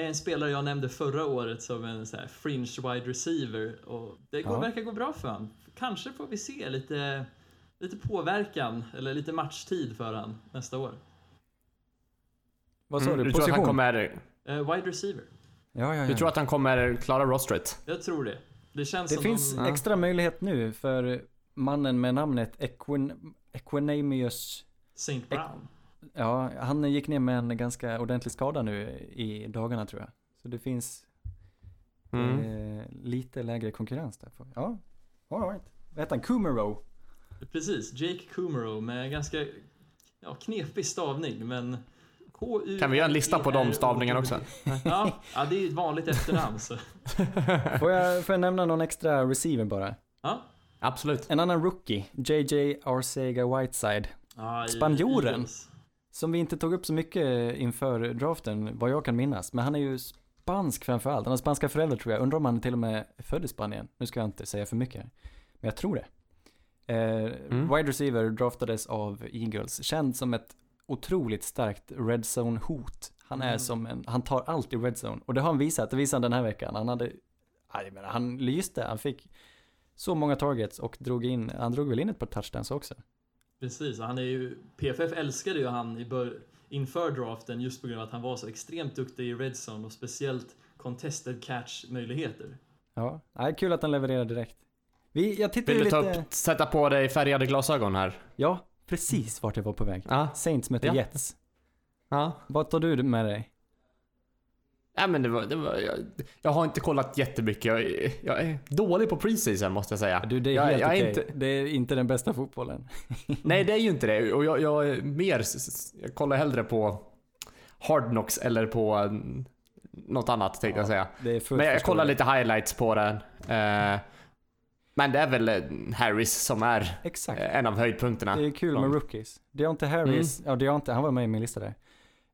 en spelare jag nämnde förra året som en så här fringe wide receiver och det går, Ja. verkar gå bra för honom. Kanske får vi se lite, lite påverkan eller lite matchtid för han nästa år. Vad sa Mm, du? du tror att Position? han kommer, Eh, wide receiver. Ja, ja, ja. du tror att han kommer klara rostret? Jag tror det. Det känns Det som finns de... Extra möjlighet nu för mannen med namnet Equin... Equinamius. St. Brown. Ja, han gick ner med en ganska ordentlig skada nu i dagarna tror jag. Så det finns Mm. eh, lite lägre konkurrens där. Ja, all right. Vad heter han? Kumaro? Precis, Jake Kumaro med ganska ja, knepig stavning men k u Kan vi göra en lista på de stavningarna också? Ja, ja, det är ett vanligt efternamn så. Får jag, får jag nämna någon extra receiver bara? Ja. Absolut. En annan rookie, JJ Arcega Whiteside. I Spanjoren. Eagles. Som vi inte tog upp så mycket inför draften, vad jag kan minnas. Men han är ju spansk framför allt. Han har spanska föräldrar tror jag. Undrar om han till och med är född i Spanien. Nu ska jag inte säga för mycket. Men jag tror det. Eh, Mm. Wide receiver draftades av Eagles. Känd som ett otroligt starkt red zone-hot. Han är Mm. som en, han tar allt i red zone. Och det har han visat, det visade han den här veckan. Han hade, ja, jag menar, han lyste. Han fick så många targets och drog in, han drog väl in ett par touchdowns också. Precis, han är ju, PFF älskade ju han i bör, inför draften just på grund av att han var så extremt duktig i red zone och speciellt contested catch möjligheter. Ja, ja kul att han levererar direkt. Vi, jag tittar Vill du ta lite... upp, sätta på dig färgade glasögon här? Ja, precis vart jag var på väg. Ja. Saints möter Ja. Jets. Ja. Vad tar du med dig? Ja men det var, det var jag, jag har inte kollat jättemycket. Jag, är- jag är dålig på preseason måste jag säga. Du, det är jag, helt jag är okej. inte, Det är inte den bästa fotbollen. Nej det är ju inte det. Och jag, jag är mer, jag kollar hellre på Hard Knocks eller på mm, något annat tänkte jag säga. Är Men jag kollar lite highlights på den. Eh, men det är väl eh, Harris som är Exakt. en av höjdpunkterna. Det är kul med rookies. Deontay Harris, Mm. ja Deontay, han var med i min lista där.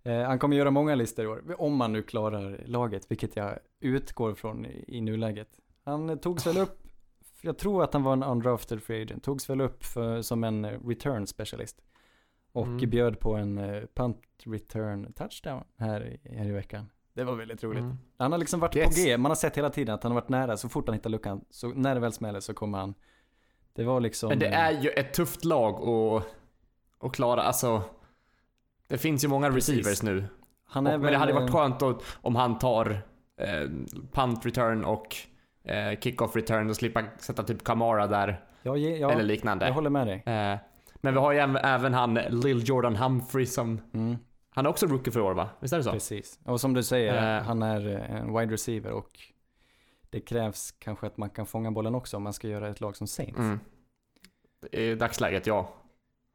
Eh, han kommer göra många listor i år, om man nu klarar laget, vilket jag utgår från i, i nuläget. Han togs väl upp, jag tror att han var en undrafted free agent, togs väl upp för, som en eh, return specialist. Och Mm. bjöd på en eh, punt return touchdown här, i- här i veckan. Det var väldigt roligt. Mm. Han har liksom varit Yes. på G, man har sett hela tiden att han har varit nära, så fort han hittar luckan, så när det väl smäller så kommer han. Det var liksom... Men det är ju ett tufft lag att, att klara, alltså. Det finns ju många Precis. receivers nu. han är Och, men det hade väl, varit eh, skönt då, om han tar eh, punt return och eh, kick-off return och slippa sätta typ Kamara där Ja, ja, eller liknande. jag håller med dig. Eh, men vi har ju även, han Lil Jordan Humphrey som, Mm, han är också rookie för år va? Visst är det så? precis. Och som du säger, Eh. han är eh, en wide receiver och det krävs kanske att man kan fånga bollen också om man ska göra ett lag som Saints. Mm. I dagsläget ja.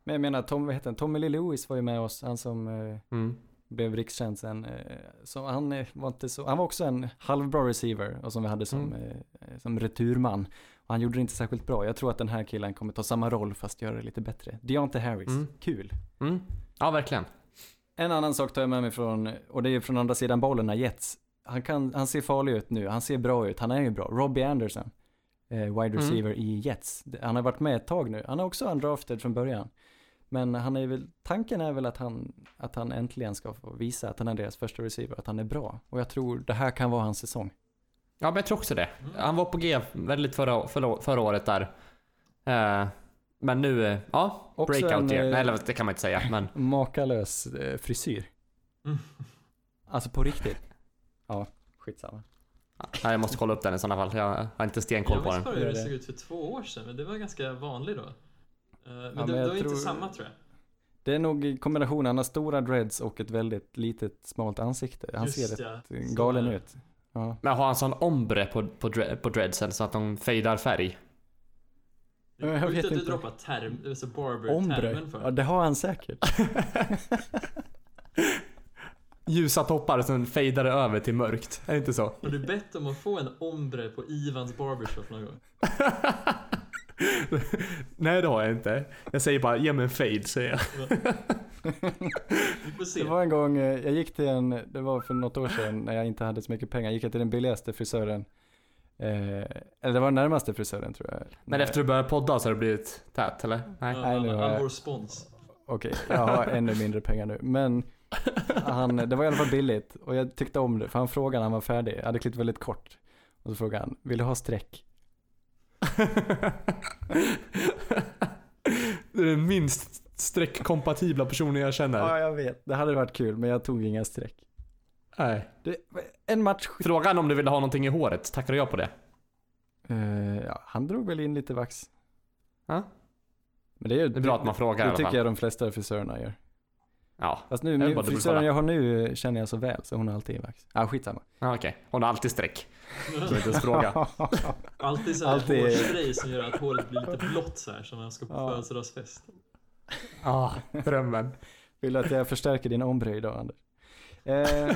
Men jag menar, Tom, vad heter han? Tommy Lee Lewis var ju med oss, han som eh, Mm. blev rikskänd sen. Eh, så han eh, var inte så, han var också en halvbra receiver och som vi hade som, Mm. eh, som returman. Och han gjorde det inte särskilt bra. Jag tror att den här killen kommer ta samma roll fast göra det lite bättre. Deontay Harris, Mm. kul. Mm. Ja verkligen. En annan sak tar jag med mig från, och det är från andra sidan bollen, när Jets. Han, kan, han ser farlig ut nu, han ser bra ut, han är ju bra. Robbie Anderson, eh, wide Mm. receiver i Jets. Han har varit med ett tag nu, han är också undrafted från början. Men han är väl, tanken är väl att han, att han äntligen ska få visa att han är deras första receiver, att han är bra. Och jag tror det här kan vara hans säsong. Ja men jag tror också det. Han var på G väldigt förra, förra, förra året där. Eh, men nu, eh, ja, Också breakout en, year. eh, Nej eller det kan man inte säga men. Makalös eh, frisyr. Mm. Alltså på riktigt. Ja, skitsamma. Nej, jag måste kolla upp den i sådana fall. Jag har inte stenkoll Jag på den. bara hur det såg ut för två år sedan, men det var ganska vanligt då. Eh, Men men det, det jag var tror- inte samma tror jag. Det är nog kombinationen, han har stora dreads och ett väldigt litet smalt ansikte. Han Just ser ja, rätt galen det. ut. Ja. Men har han sån ombre på, på, dre- på dreadsen så att de fejdar färg? Det Jag är sjukt vet att du inte. droppar term, alltså Ombre. barber-termen för. Ja, det har han säkert. Ljusa toppar sen fejdar det över till mörkt. Är det inte så? Har du bett om att få en ombre på Ivans barbershop någon gång? Nej det har jag inte. Jag säger bara ge mig en fade säger jag. Det var en gång, eh, jag gick till en, det var för något år sedan när jag inte hade så mycket pengar, gick jag till den billigaste frisören. Eh, eller det var den närmaste frisören tror jag. Men efter du började podda så har det blivit tät eller? Nej. Nej, nu har jag- vår spons. Okej, jag har ännu mindre pengar nu. Men han, det var i alla fall billigt och jag tyckte om det. För han frågade när han var färdig, jag hade klippt väldigt kort. Och så frågade han, vill du ha streck? Det är den minst streckkompatibla personer jag känner. Ja, jag vet. Det hade varit kul, men jag tog inga streck. Nej. Det, en match... Frågan om du ville ha någonting i håret, tackade jag på det? Uh, ja, han drog väl in lite vax. Ja. Men det är, Det är bra att man frågar Det alla tycker jag de flesta frisörerna gör. Ja, Fast nu, bara frisören jag har nu känner jag så väl, så hon har alltid vax. Ja, skitsamma. ah, okej. Hon har alltid streck. Vill inte fråga. Alltid så här Alltid- hårspray som gör att håret blir lite blått så här som när man ska på Ja. födelsedagsfest. Ah, drömmen. Vill du att jag förstärker din ombre idag, Anders? Eh,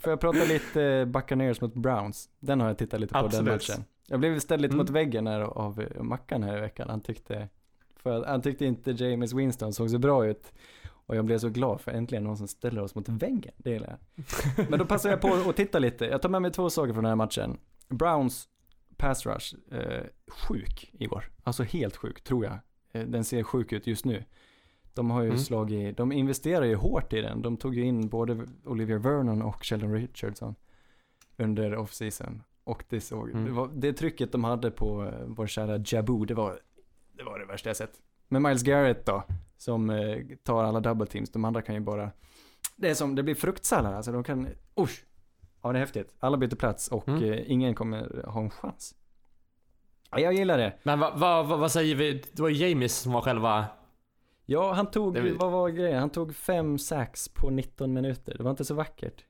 får jag prata lite Buccaneers mot Browns? Den har jag tittat lite på, den Absolut. matchen. Jag blev ställd lite Mm. mot väggen här av eh, Mackan här i veckan. Han tyckte, för att, han tyckte inte James Winston såg så bra ut. Och jag blev så glad för äntligen någon som ställer oss mot väggen. Det gillar jag. Men då passar jag på att titta lite. Jag tar med mig två saker från den här matchen. Browns pass rush, eh, sjuk i år. Alltså helt sjuk, tror jag. Eh, den ser sjuk ut just nu. De har ju Mm. slagit, de investerar ju hårt i den. De tog ju in både Olivier Vernon och Sheldon Richardson under off-season. Och det såg, Mm. det, var, det trycket de hade på eh, vår kära Jabu, det var, det var det värsta jag sett. Men Miles Garrett då, som eh, tar alla double teams, de andra kan ju bara, det är som, det blir fruktsallad alltså, de kan, usch. Ja det är häftigt. Alla byter plats och Mm. eh, ingen kommer ha en chans. Ja, jag gillar det. Men vad vad- vad- vad säger vi? Det var ju James som var själva... Ja, han tog, Det vad var grejen? Han tog fem sax på 19 minuter. Det var inte så vackert.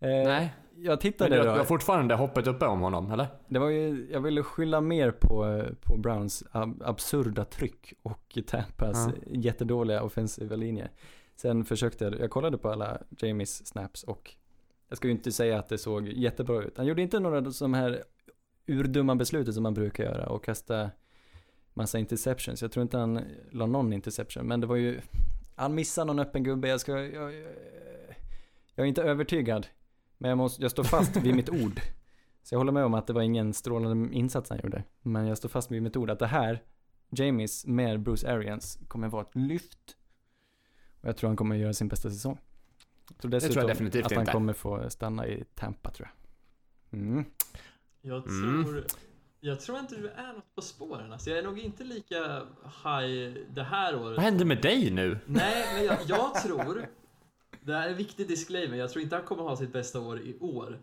Eh, Nej. Jag Men tittade du, då. du har fortfarande hoppet uppe om honom, eller? Det var ju, jag ville skylla mer på, på Browns ab absurda tryck och Tampas Ja. jättedåliga offensiva linje. Sen försökte jag, jag kollade på alla Jamies snaps och jag ska ju inte säga att det såg jättebra ut. Han gjorde inte några som här urdumma beslutet som man brukar göra och kasta massa interceptions. Jag tror inte han la någon interception, men det var ju, han missade någon öppen gubbe. Jag ska, jag, jag, jag är inte övertygad, men jag måste, jag står fast vid mitt ord. Så jag håller med om att det var ingen strålande insats han gjorde. Men jag står fast vid mitt ord att det här, Jamies med Bruce Arians, kommer vara ett lyft. Och jag tror han kommer göra sin bästa säsong. Jag tror dessutom tror jag definitivt att han inte. kommer få stanna i Tampa tror jag. Mm. Jag Mm. tror, jag tror inte du är något på spåren. Alltså, jag är nog inte lika high det här året. Vad hände med dig nu? Nej, men jag, jag tror, det här är en viktig disclaimer, jag tror inte han kommer ha sitt bästa år i år.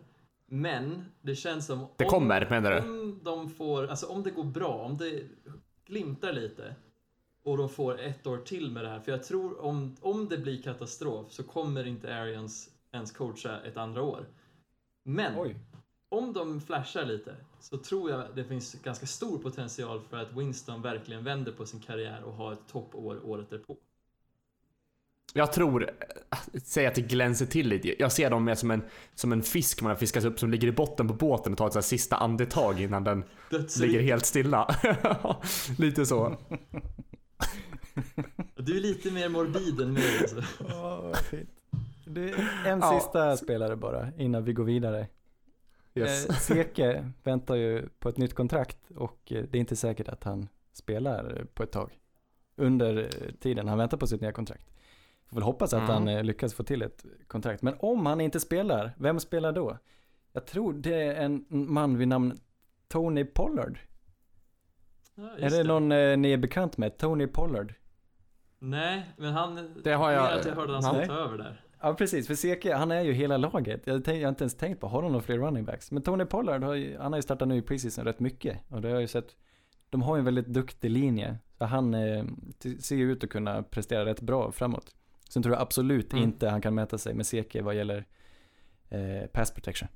Men det känns som... Det om- kommer, menar du? Om de får, alltså om det går bra, om det glimtar lite och de får ett år till med det här. För jag tror om, om det blir katastrof så kommer inte Arians ens coacha ett andra år. Men Oj. om de flashar lite så tror jag det finns ganska stor potential för att Winston verkligen vänder på sin karriär och har ett toppår året därpå. Jag tror, säg att det glänser till lite. Jag ser dem mer som en, som en fisk man har fiskat upp som ligger i botten på båten och tar ett så här sista andetag innan den Dödsrik. ligger helt stilla. lite så. Du är lite mer morbid än mig alltså. Det är en Ja. sista spelare bara innan vi går vidare. Yes. Eh, Seke väntar ju på ett nytt kontrakt och eh, det är inte säkert att han spelar eh, på ett tag. Under eh, tiden han väntar på sitt nya kontrakt. Får väl hoppas att Mm. han eh, lyckas få till ett kontrakt. Men om han inte spelar, vem spelar då? Jag tror det är en man vid namn Tony Pollard. Ja, är just det någon eh, ni är bekant med? Tony Pollard? Nej, men han... Det har jag- att jag hörde han skulle ta över där. Ja precis, för Seke, han är ju hela laget. Jag, tänk, jag har inte ens tänkt på, har de några fler running backs? Men Tony Pollard, har ju, han har ju startat nu i preseason rätt mycket. Och det har jag ju sett, de har ju en väldigt duktig linje. Så han eh, ser ju ut att kunna prestera rätt bra framåt. Sen tror jag absolut Mm. inte han kan mäta sig med Seke vad gäller eh, pass protection.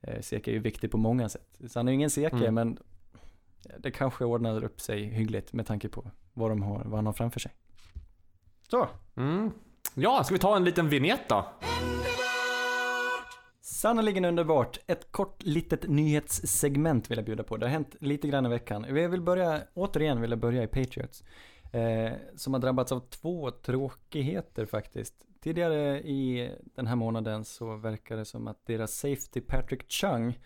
Eh, Seke är ju viktig på många sätt. Så han är ju ingen Seke, Mm. men det kanske ordnar upp sig hyggligt med tanke på vad, de har, vad han har framför sig. Så. Mm. Ja, ska vi ta en liten vignett då? Sannerligen underbart. Ett kort litet nyhetssegment vill jag bjuda på. Det har hänt lite grann i veckan. Jag vill börja, återigen vill jag börja i Patriots. Eh, som har drabbats av två tråkigheter faktiskt. Tidigare i den här månaden så verkar det som att deras safety Patrick Chung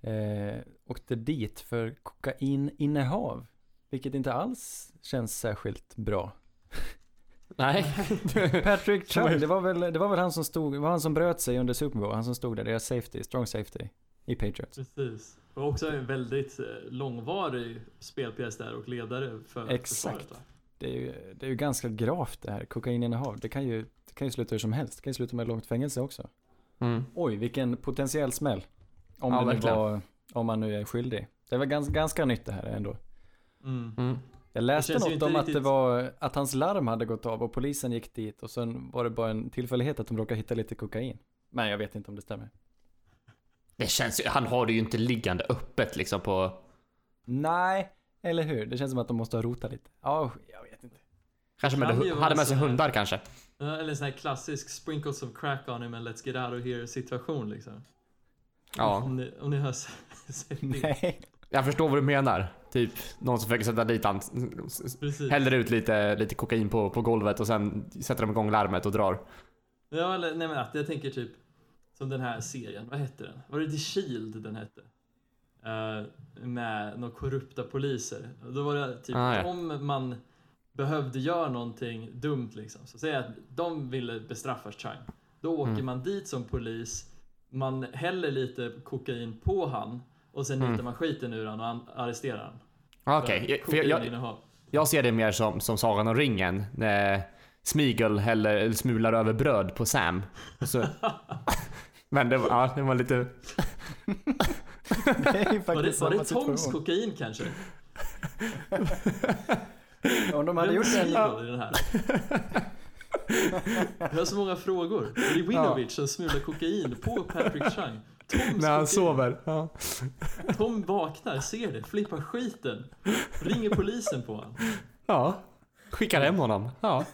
eh, åkte dit för kokaininnehav. Vilket inte alls känns särskilt bra. Nej. Patrick Chung, det var väl, det var väl han som stod, var han som bröt sig under Super Bowl, han som stod där, deras safety, strong safety i Patriots. Precis. Och också en väldigt eh, långvarig spelpjäs där och ledare för Exakt. försvaret, va? Det är ju, det är ju ganska gravt det här, kokaininnehav. Det kan ju, det kan ju sluta hur som helst. Det kan ju sluta med långt fängelse också. Mm. Oj, vilken potentiell smäll. Om, Ja, det var, om man nu är skyldig. Det var ganska, ganska nytt det här ändå. Mm. Mm. Jag läste något om att det riktigt- var att hans larm hade gått av och polisen gick dit och sen var det bara en tillfällighet att de råkade hitta lite kokain. Men jag vet inte om det stämmer. Det känns ju, han har det ju inte liggande öppet liksom på... Nej, eller hur? Det känns som att de måste ha rotat lite. Ja, jag vet inte. Kanske med, hade med sig hundar kanske. Eller en sån här klassisk sprinkles of crack on him and let's get out of here situation liksom. Ja. Om ni, om ni har sett. Nej. Jag förstår vad du menar. Typ någon som försöker sätta dit han. Precis. Häller ut lite, lite kokain på, på golvet och sen sätter de igång larmet och drar. Ja, eller nej men att jag tänker typ som den här serien, vad hette den? Var det The Shield den hette? Eh, med några korrupta poliser. Och Då var det typ Ah, ja. om man behövde göra någonting dumt liksom. Så säg att de ville bestraffa Chang. Då åker Mm. man dit som polis, man häller lite kokain på han och sen Mm. nitar man skiten ur han och arresterar han. Ah, Okej, för jag, jag, jag ser det mer som, som Sagan om ringen. När Smeagol häller, eller smular över bröd på Sam. Så, men det var, ja, det var lite... Det Var det, var det Toms kokain kanske? Om de hade Vem gjort är en... Smeagol i den här? Jag har så många frågor. Är det Winovich som smular kokain på Patrick Chung? Toms När han kokain. sover. Ja. Tom vaknar, ser det, flippar skiten. Ringer polisen på honom. ja. Skickar hem honom. Ja.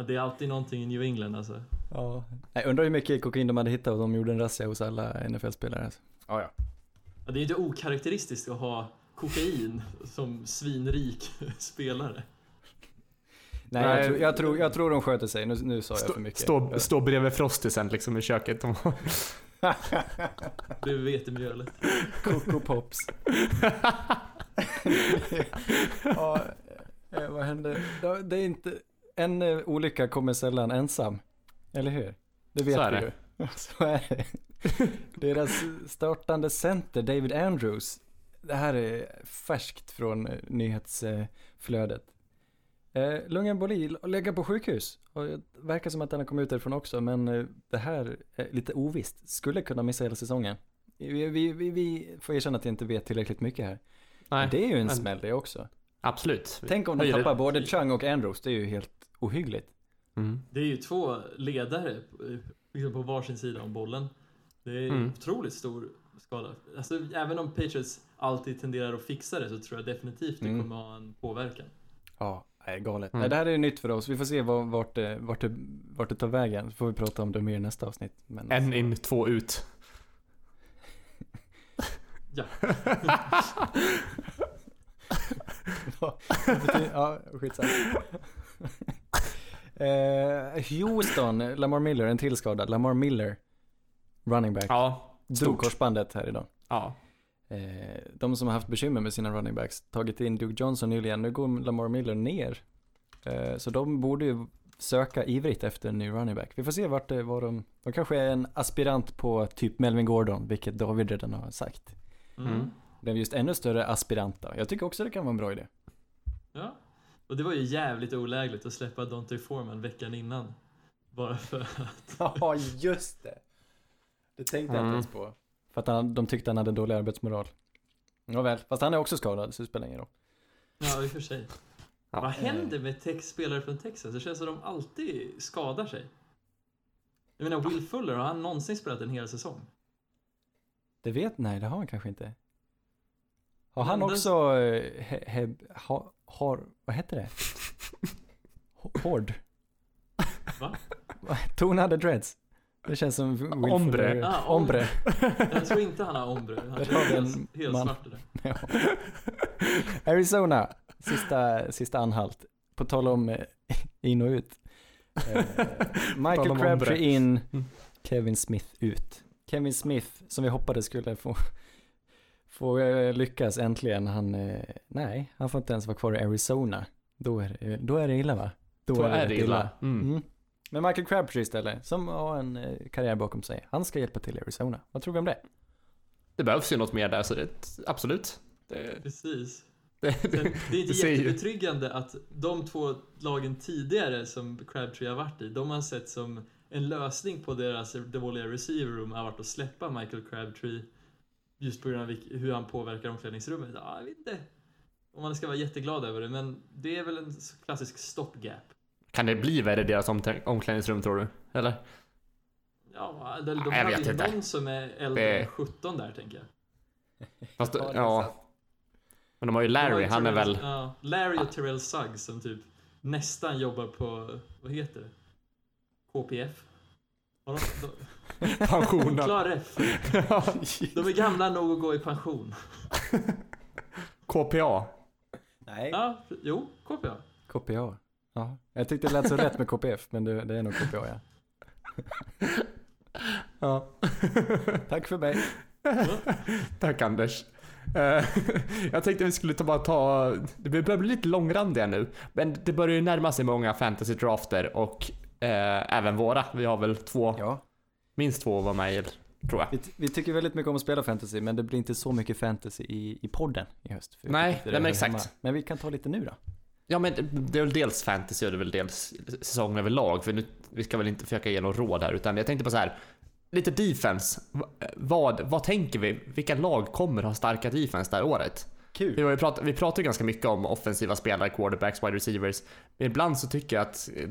Ja, det är alltid någonting i New England alltså. Ja. Jag undrar hur mycket kokain de hade hittat och de gjorde en razzia hos alla NFL-spelare. Alltså. Ja, ja. Ja, det är ju inte okaraktäristiskt att ha kokain som svinrik spelare. Nej, Nej. jag, tror, jag, tror, jag tror de sköter sig. Nu, nu sa jag för mycket. stå, stå bredvid Frostisen liksom i köket. Bredvid vetemjölet. Coco Pops. ja, eh, vad hände? Ja, Det är inte... En eh, olycka kommer sällan ensam. Eller hur? Det vet Så är vi det. ju. Så är det. Deras startande center, David Andrews. Det här är färskt från eh, nyhetsflödet. Eh, lungemboli och lägga på sjukhus. Och det verkar som att den har kommit ut därifrån också, men det här är lite ovisst. Skulle kunna missa hela säsongen. Vi, vi, vi, vi får erkänna att jag inte vet tillräckligt mycket här. nej, det är ju en men- smäll det också. absolut. Tänk om de tappar både Chung och Andrews, det är ju helt ohyggligt. Mm. Det är ju två ledare liksom på varsin sida om bollen. Det är Mm. otroligt stor skada. Alltså, även om Patriots alltid tenderar att fixa det så tror jag definitivt det Mm. kommer ha en påverkan. Ja, nej, galet. Mm. Nej, det här är nytt för oss. Vi får se vart, det, vart, det, vart det tar vägen. Så får vi prata om det mer i nästa avsnitt. Men En in, två ut. Ja. ja, skitsamma. eh, Houston, Lamar Miller, en till skadad. Lamar Miller, running back. Ja, Drog korsbandet här idag. Ja. Eh, de som har haft bekymmer med sina running backs, tagit in Duke Johnson nyligen, nu går Lamar Miller ner. Eh, så de borde ju söka ivrigt efter en ny running back. Vi får se vart det, var de, de kanske är en aspirant på typ Melvin Gordon, vilket David redan har sagt. Mm. Mm. Det är just ännu större aspiranta. Jag tycker också det kan vara en bra idé. ja. Och det var ju jävligt olägligt att släppa Dante Foreman veckan innan. Bara för att... Ja, just det. Det tänkte jag Mm. inte ens på. För att han, de tyckte han hade dålig arbetsmoral. Nåväl, fast han är också skadad så det spelar ingen roll. Ja, i och för sig. Ja. Vad händer med tex spelare från Texas? Det känns som att de alltid skadar sig. Jag menar, Will Fuller, har han någonsin spelat en hel säsong? Det vet, nej det har han kanske inte. Har han också, eh, he, he, ha, har, vad heter det? Hård? Va? Tonade dreads? Det känns som Will Ombre. Ah, om- ombre. Jag tror inte han har ombre. Han en helt, helt man. svart det. Arizona, sista, sista anhalt. På tal om eh, in och ut. Eh, Michael Crabtree in, Mm. Kevin Smith ut. Kevin Smith, som vi hoppades skulle få, få eh, lyckas äntligen, han, eh, nej, han får inte ens vara kvar i Arizona. Då är det, då är det illa va? Då är rätt det illa. Mm. Mm. Men Michael Crabtree istället, som har en eh, karriär bakom sig, han ska hjälpa till i Arizona. Vad tror vi om det? Det behövs ju något mer där så det, absolut. Det, Precis. Det, Sen, det är inte det jättebetryggande att de två lagen tidigare som Crabtree har varit i, de har sett som en lösning på deras dåliga receiver room har varit att släppa Michael Crabtree just på grund av hur han påverkar omklädningsrummet. Ja, jag vet inte om man ska vara jätteglad över det, men det är väl en klassisk stopgap. Kan det bli värre i deras omklädningsrum tror du? Eller? Ja, de, de jag har vet ju inte. någon som är äldre Det- än 17 där, tänker jag. Fast, Ja. Men de har ju De har Larry, ju han är väl... Ja, Larry och Terrell Suggs som typ nästan jobbar på, vad heter det? KPF? Har de, Pensionen. Klar F. De är gamla nog att gå i pension. KPA. Nej. Ja, jo, KPA. KPA. Ja. Jag tyckte det lät så rätt med KPF, men det, det är nog KPA ja. Ja. Tack för mig. Tack Anders. Eh, jag tänkte vi skulle ta, bara ta, det börjar bli lite långrandiga nu, men det börjar ju närma sig många fantasy drafter och eh, även våra. Vi har väl två, Ja, minst två var med tror jag. vi, vi tycker väldigt mycket om att spela fantasy, men det blir inte så mycket fantasy i, i podden i höst. Nej, nej, men exakt. hemma. Men vi kan ta lite nu då. Ja men det är väl dels fantasy och det är väl dels säsongen överlag, för nu, vi ska väl inte försöka ge någon råd här, utan jag tänkte på så här. Lite defense. Va- Vad, vad tänker vi? Vilka lag kommer ha starka defense det här året? Vi, Kul. har ju pratat, vi pratar ju ganska mycket om offensiva spelare, quarterbacks, wide receivers. Men ibland så tycker jag att eh,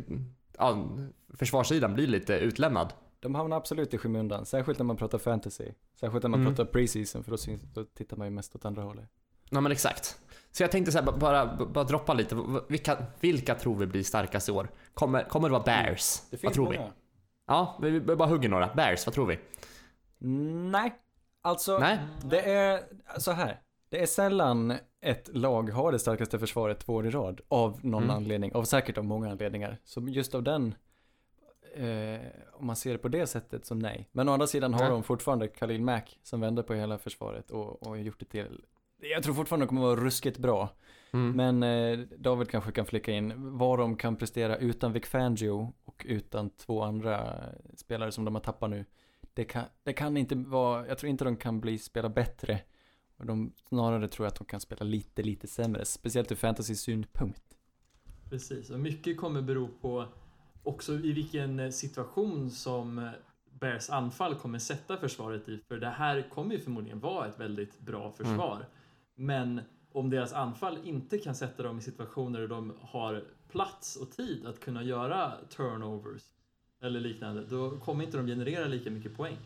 ja, försvarssidan blir lite utlämnad. De hamnar absolut i skymundan, särskilt när man pratar fantasy. Särskilt när man Mm. pratar preseason, för då, syns, då tittar man ju mest åt andra hållet. Ja men exakt. Så jag tänkte så här, ba- bara, bara droppa lite. Vilka, vilka tror vi blir starkast i år? Kommer, kommer det vara Bears? vad tror vi? Ja, vi, vi bara hugger några. Bears, vad tror vi? Nej, alltså Nej? det är så här. Det är sällan ett lag har det starkaste försvaret två år i rad av någon Mm. anledning, av säkert av många anledningar. Så just av den, eh, om man ser det på det sättet så nej. Men å andra sidan har Nej. de fortfarande Khalil Mack som vänder på hela försvaret och, och gjort det till, jag tror fortfarande de kommer vara ruskigt bra. Mm. Men eh, David kanske kan flicka in vad de kan prestera utan Vic Fangio och utan två andra spelare som de har tappat nu. Det kan, det kan inte vara, jag tror inte de kan bli spela bättre. Och de, snarare tror jag att de kan spela lite, lite sämre. Speciellt ur fantasy-synpunkt. Precis, och mycket kommer bero på också i vilken eh, situation som eh, Bears anfall kommer sätta försvaret i. För det här kommer ju förmodligen vara ett väldigt bra försvar. Men om deras anfall inte kan sätta dem i situationer där de har plats och tid att kunna göra turnovers eller liknande, då kommer inte de generera lika mycket poäng.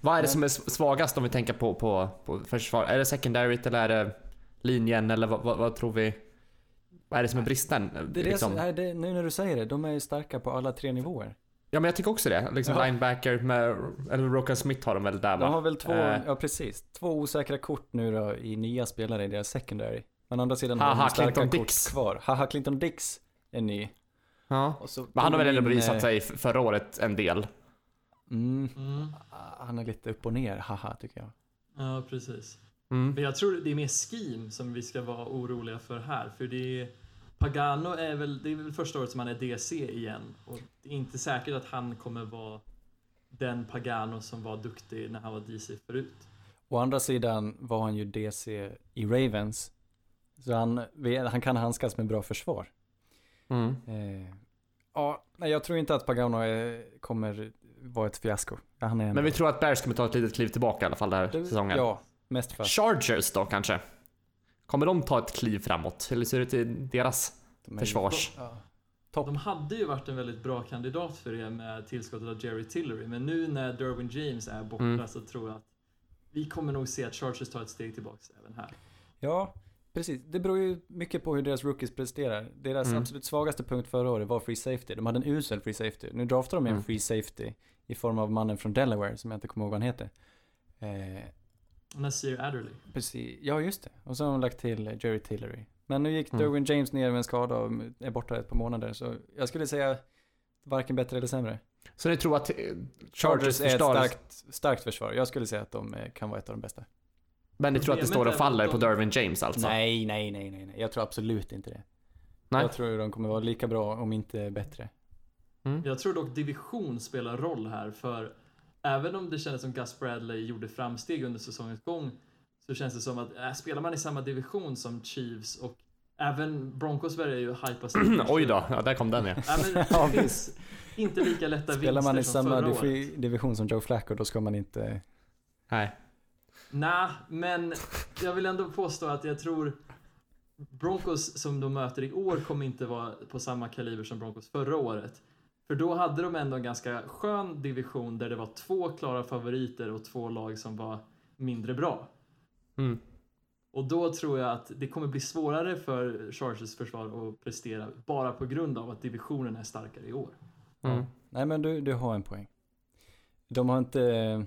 Vad är det som är svagast om vi tänker på, på, på försvar? Är det secondaryt eller är det linjen eller vad, vad, vad tror vi? Vad är det som är bristen? Det är det liksom? det, nu när du säger det, de är ju starka på alla tre nivåer. Ja men jag tycker också det. Liksom Ja. linebacker med, eller Rokan Smith har de väl där va? De har väl två, Eh. ja precis, två osäkra kort nu då i nya spelare i deras secondary. Men å andra sidan har Haha, de starka Clinton kort Dix. kvar. Haha, Clinton Dix är ny. Ja. Och så Men han har väl ändå bevisat eh, sig förra året en del. Mm, Mm. han är lite upp och ner, haha, tycker jag. Ja, precis. Mm. Men jag tror det är mer scheme som vi ska vara oroliga för här. För det är, Pagano är väl, det är väl första året som han är DC igen. Och det är inte säkert att han kommer vara den Pagano som var duktig när han var DC förut. Å andra sidan var han ju DC i Ravens. Så han, han kan handskas med bra försvar. Mm. Eh, ja, nej, jag tror inte att Pagano är, kommer vara ett fiasko. Han är ändå- Men vi tror att Bears kommer ta ett litet kliv tillbaka i alla fall den här Det- säsongen. Ja, mest för Chargers då kanske? Kommer de ta ett kliv framåt? Eller ser det ut i deras de försvars? Ja. Topp. De hade ju varit en väldigt bra kandidat för det med tillskottet av Jerry Tillery. Men nu när Derwin James är borta Mm. så tror jag att vi kommer nog se att Chargers tar ett steg tillbaks även här. Ja, precis. Det beror ju mycket på hur deras rookies presterar. Deras Mm. absolut svagaste punkt förra året var free safety. De hade en usel free safety. Nu draftar de en Mm. free safety i form av mannen från Delaware som jag inte kommer ihåg vad han heter. Eh, Nasir Adderley. precis. Ja, just det. Och så har de lagt till Jerry Tillery. Men nu gick Mm. Derwin James ner med en skada och är borta ett par månader. Så jag skulle säga varken bättre eller sämre. Så ni tror att eh, Chargers Chargers är ett starkt, starkt försvar. Jag skulle säga att de eh, kan vara ett av de bästa. men ni tror att det står och faller på de- Dervin James alltså? Nej, nej, nej, nej, nej. Jag tror absolut inte det. Nej. Jag tror de kommer vara lika bra om inte bättre. Mm. Jag tror dock division spelar roll här för även om det kändes som Gus Bradley gjorde framsteg under säsongens gång så känns det som att äh, spelar man i samma division som Chiefs och även Broncos börjar ju hypas. Oj då, ja, där kom den ja. Ja, men Ja, det finns inte lika lätta Spelar man i samma året. division som Joe Flacco då ska man inte... Nej. Nej, men jag vill ändå påstå att jag tror Broncos som de möter i år kommer inte vara på samma kaliber som Broncos förra året. För då hade de ändå en ganska skön division där det var två klara favoriter och två lag som var mindre bra. Mm. Och då tror jag att det kommer bli svårare för Chargers försvar att prestera bara på grund av att divisionen är starkare i år. Mm. Nej men du, du har en poäng. De har inte...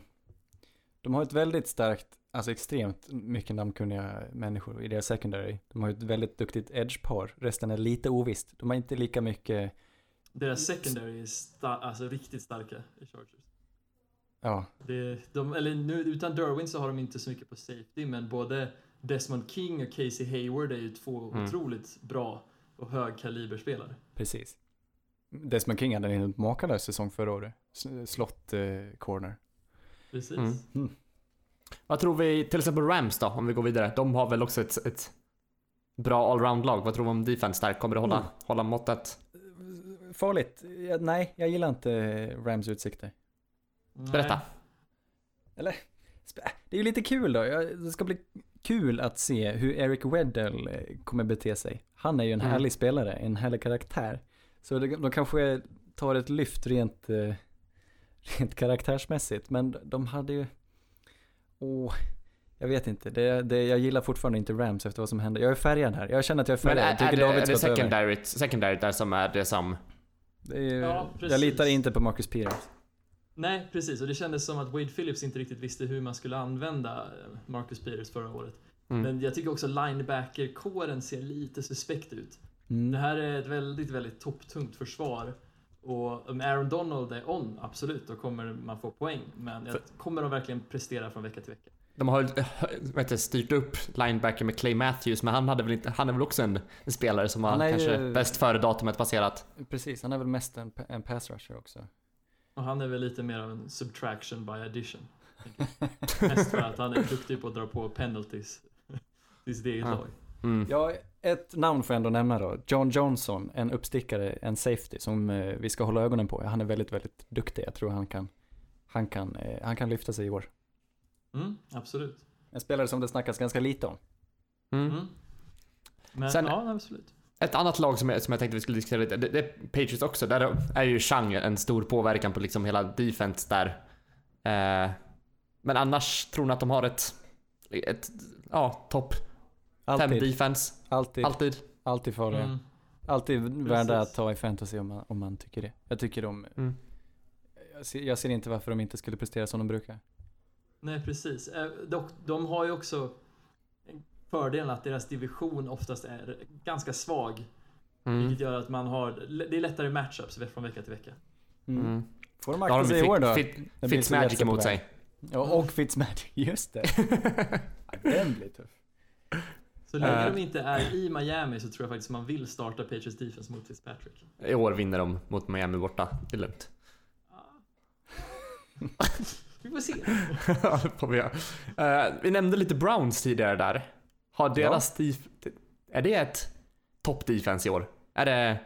De har ett väldigt starkt, alltså extremt mycket namnkunniga människor i deras secondary. De har ett väldigt duktigt edge-par. Resten är lite ovisst. De har inte lika mycket, Deras secondary är sta- alltså riktigt starka i Chargers. ja, Det, de, eller nu, utan Derwin så har de inte så mycket på safety, men både Desmond King och Casey Hayward är ju två Mm. otroligt bra och högkaliberspelare. precis. Desmond King hade en makalös säsong förra året. Slott eh, corner. Precis. Mm. Vad tror vi till exempel Rams då, om vi går vidare? De har väl också ett, ett bra allround-lag. Vad tror vi om defense där? Kommer det hålla, Mm. hålla måttet? Farligt. Jag, nej, jag gillar inte Rams utsikter. Nej. Berätta. Sp- äh, Det är ju lite kul då. Det ska bli kul att se hur Eric Weddell eh, kommer bete sig. Han är ju en Mm. härlig spelare, en härlig karaktär. Så det- de kanske tar ett lyft rent, eh, rent karaktärsmässigt. Men de hade ju... Åh, jag vet inte. Det, det, jag gillar fortfarande inte Rams efter vad som hände. Jag är färgad här. Jag känner att jag är Men färgad. är, Jag tycker är, det, David är det ska ta över. secondary, secondary där som är det som... Det är, ju- Ja, jag litar inte på Marcus Peters. Nej, precis. Och det kändes som att Wade Phillips inte riktigt visste hur man skulle använda eh, Marcus Peters förra året. Mm. Men jag tycker också linebacker-kåren ser lite suspekt ut. Mm. Det här är ett väldigt, väldigt topptungt försvar. Och om Aaron Donald är on, absolut, då kommer man få poäng. Men jag, För- kommer de verkligen prestera från vecka till vecka? De har vet styrt upp linebacker med Clay Matthews, men han, hade väl inte, han är väl också en, en spelare som har ju- kanske bäst före datumet passerat. Precis, han är väl mest en, en pass rusher också. Och han är väl lite mer av en subtraction by addition. Mest för att han är duktig på att dra på penalties till sitt eget Ja. lag. Mm. Ja, ett namn får jag ändå nämna då. John Johnson, en uppstickare, en safety som eh, vi ska hålla ögonen på. Han är väldigt, väldigt duktig. Jag tror han kan, han kan, eh, han kan lyfta sig i år. Mm, absolut. En spelare som det snackas ganska lite om. Mm. Mm. Men Sen- ja, absolut. Ett annat lag som jag, som jag tänkte vi skulle diskutera lite, det, det är Patriots också. Där är ju Chang en stor påverkan på liksom hela defense där. Eh, men annars tror ni att de har ett, ett ja, topp 5 Alltid, defense? alltid, Alltid? alltid farliga. Mm. Alltid värda att ta i fantasy om man, om man tycker det. Jag tycker de, Mm. jag ser, jag ser inte varför de inte skulle prestera som de brukar. Nej, precis. Eh, de har ju också fördelen att deras division oftast är ganska svag. Mm. Vilket gör att man har, det är lättare matchups från vecka till vecka. Mm. Mm. Får de akta sig i år då? Fit, Fit, Fitzmagic emot sig. Ja, och Fitzmagic, just det. Ja, Den blir tuff. Så länge Eh. de inte är i Miami så tror jag faktiskt man vill starta Patriots defense mot Fitzpatrick. I år vinner de mot Miami borta. Det är lugnt. Vi får se. Ja, det får vi göra. Eh, vi nämnde lite Browns tidigare där. Har deras def- Är det ett topp defense i år? Är det,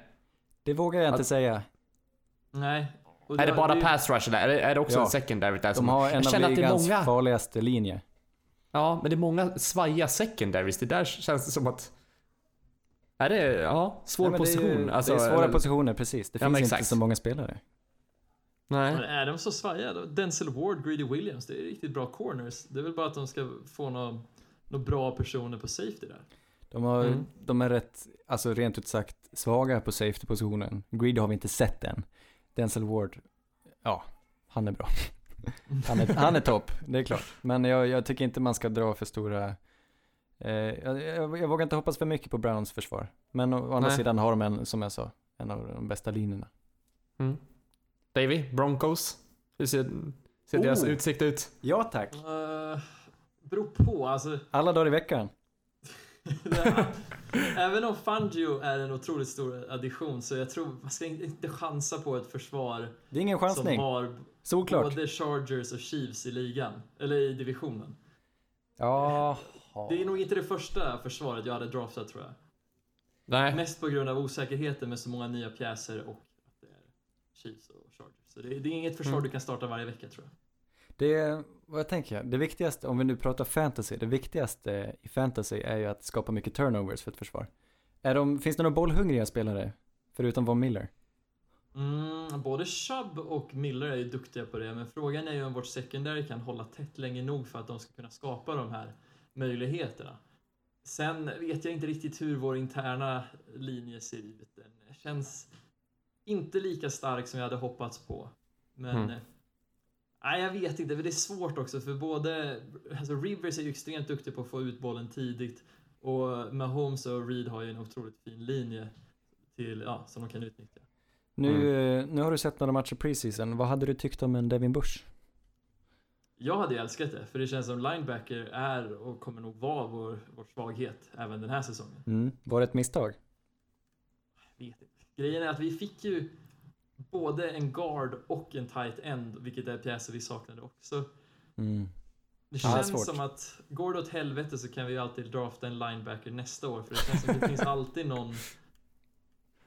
Det vågar jag inte Att- säga. Nej. Är det bara det- pass rush där? Är det, är det också Ja. en secondary där? De Som, har en jag av ligans många, farligaste linjer. ja, men det är många svajiga secondaries. Det där känns det som att... Är det, ja, svår Nej, men det är ju- position? alltså, det är svåra eller- positioner, precis. Det Ja, finns inte så många spelare. Nej. Men är de så svajiga då? Denzel Ward, Greedy Williams, det är riktigt bra corners. Det är väl bara att de ska få några några bra personer på safety där. De, har, Mm. de är rätt, alltså rent ut sagt, svaga på safety-positionen. Greedy har vi inte sett än. Denzel Ward, ja, han är bra. Han är, han är topp, det är klart. Men jag, jag tycker inte man ska dra för stora... Eh, jag, jag, jag vågar inte hoppas för mycket på Browns försvar. Men å, å andra sidan har de en, som jag sa, en av de bästa linjerna. Mm. Davy, Broncos? Hur ser, ser Oh. deras utsikt ut? Ja tack. Uh, beror på, alltså. Alla dagar i veckan. Även om Fangio är en otroligt stor addition så jag tror man ska inte chansa på ett försvar Det är ingen som chansning. har Solklart. både Chargers och Chiefs i ligan, eller i divisionen. Ja. Det är nog inte det första försvaret jag hade draftat tror jag. Nej. Mest på grund av osäkerheten med så många nya pjäser och Chiefs och Chargers. Så det, det är inget försvar Mm. du kan starta varje vecka tror jag. Det, vad jag tänker, det viktigaste, om vi nu pratar fantasy, det viktigaste i fantasy är ju att skapa mycket turnovers för ett försvar. Är de, finns det några bollhungriga spelare? Förutom Von Miller? Mm, både Chubb och Miller är ju duktiga på det, men frågan är ju om vårt secondary kan hålla tätt länge nog för att de ska kunna skapa de här möjligheterna. Sen vet jag inte riktigt hur vår interna linje ser ut. Den känns inte lika stark som jag hade hoppats på. Men Mm. eh, nej, jag vet inte, för det är svårt också för både alltså Rivers är ju extremt duktig på att få ut bollen tidigt och Mahomes och Reed har ju en otroligt fin linje till, ja, som de kan utnyttja. Nu, eh, nu har du sett några matcher preseason, vad hade du tyckt om en Devin Bush? Jag hade ju älskat det, för det känns som linebacker är och kommer nog vara vår, vår svaghet även den här säsongen. Mm. Var det ett misstag? Jag vet inte. Grejen är att vi fick ju både en guard och en tight end, vilket är pjäser vi saknade också. Mm. Det Ja, det känns som att går det åt helvete så kan vi ju alltid drafta en linebacker nästa år, för det känns som att det finns alltid någon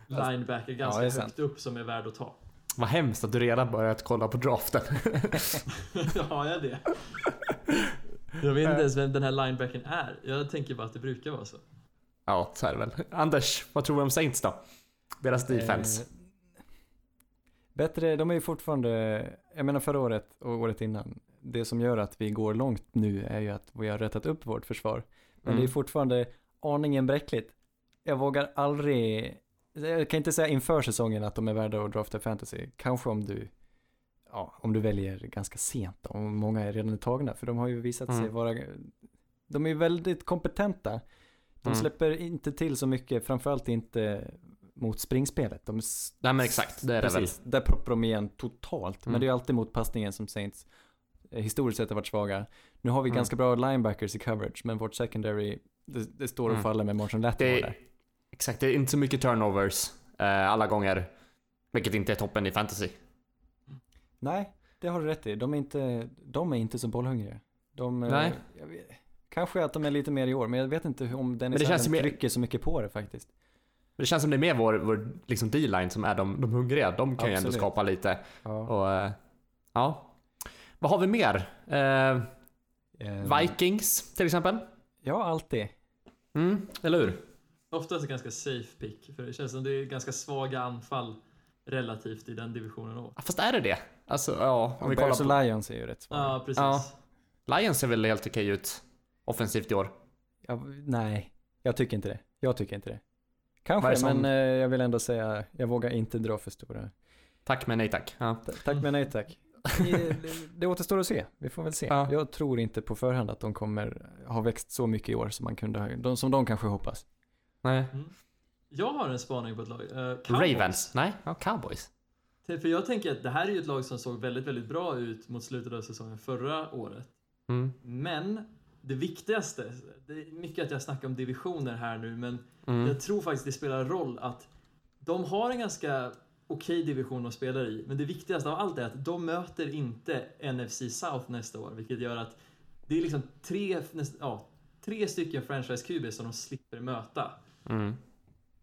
linebacker ganska är högt upp som är värd att ta. Vad hemskt att du redan börjat kolla på draften. Har jag det? Jag vet inte ens vem den här linebacken är. Jag tänker bara att det brukar vara så. ja, så är det väl. Anders, vad tror du om Saints då? Deras defense. Eh, bättre, de är ju fortfarande, jag menar förra året och året innan, det som gör att vi går långt nu är ju att vi har rättat upp vårt försvar. Men Mm. det är fortfarande aningen bräckligt. Jag vågar aldrig, jag kan inte säga inför säsongen att de är värda att drafta fantasy. Kanske om du, ja, om du väljer ganska sent om många är redan tagna. För de har ju visat sig Mm. vara, de är väldigt kompetenta. De Mm. släpper inte till så mycket, framförallt inte mot springspelet. De Nej men exakt, det är det väl. Precis, där proppar de igen totalt. Men Mm. det är alltid mot passningen som Saints eh, historiskt sett har varit svaga. Nu har vi Mm. ganska bra linebackers i coverage, men vårt secondary, det, det står och Mm. faller med Marshall Lattimore Det där. är, exakt, det är inte så mycket turnovers eh, alla gånger. Vilket inte är toppen i fantasy. Nej, det har du rätt i. De är inte, de är inte så bollhungriga. De, eh, Nej. Vet, kanske att de är lite mer i år, men jag vet inte om Dennis Allen trycker så mycket på det faktiskt. Men det känns som det är mer vår, vår liksom D-line som är de, de hungriga. De kan ju ändå Absolut. skapa lite. Ja. Och, eh, ja. Vad har vi mer? Eh, Eh, Vikings till exempel. Ja, alltid. Mm, eller hur? Oftast ganska safe pick, för det känns som det är ganska svaga anfall relativt i den divisionen. också. Ja, Fast är det det? Alltså ja, om vi Bears kollar och på... Lions är ju rätt svaga. Ja, precis. Ja. Lions ser väl helt okej ut offensivt i år. Ja, nej, jag tycker inte det. Jag tycker inte det. Kanske, som- men eh, jag vill ändå säga, jag vågar inte dra för stora. Tack men nej tack. Ja. Ta- Tack men nej tack. Det, det återstår att se, vi får väl se. Ja. Jag tror inte på förhand att de kommer ha växt så mycket i år som man kunde ha, de, som de kanske hoppas. Nej. Jag har en spaning på ett lag. Cowboys. Ravens? Nej, ja, Cowboys. För jag tänker att det här är ju ett lag som såg väldigt, väldigt bra ut mot slutet av säsongen förra året. Mm. Men det viktigaste, det är mycket att jag snackar om divisioner här nu, men Mm. jag tror faktiskt det spelar roll att de har en ganska okej division att spela i, men det viktigaste av allt är att de möter inte NFC South nästa år, vilket gör att det är liksom tre, ja, tre stycken franchise QB som de slipper möta. Mm.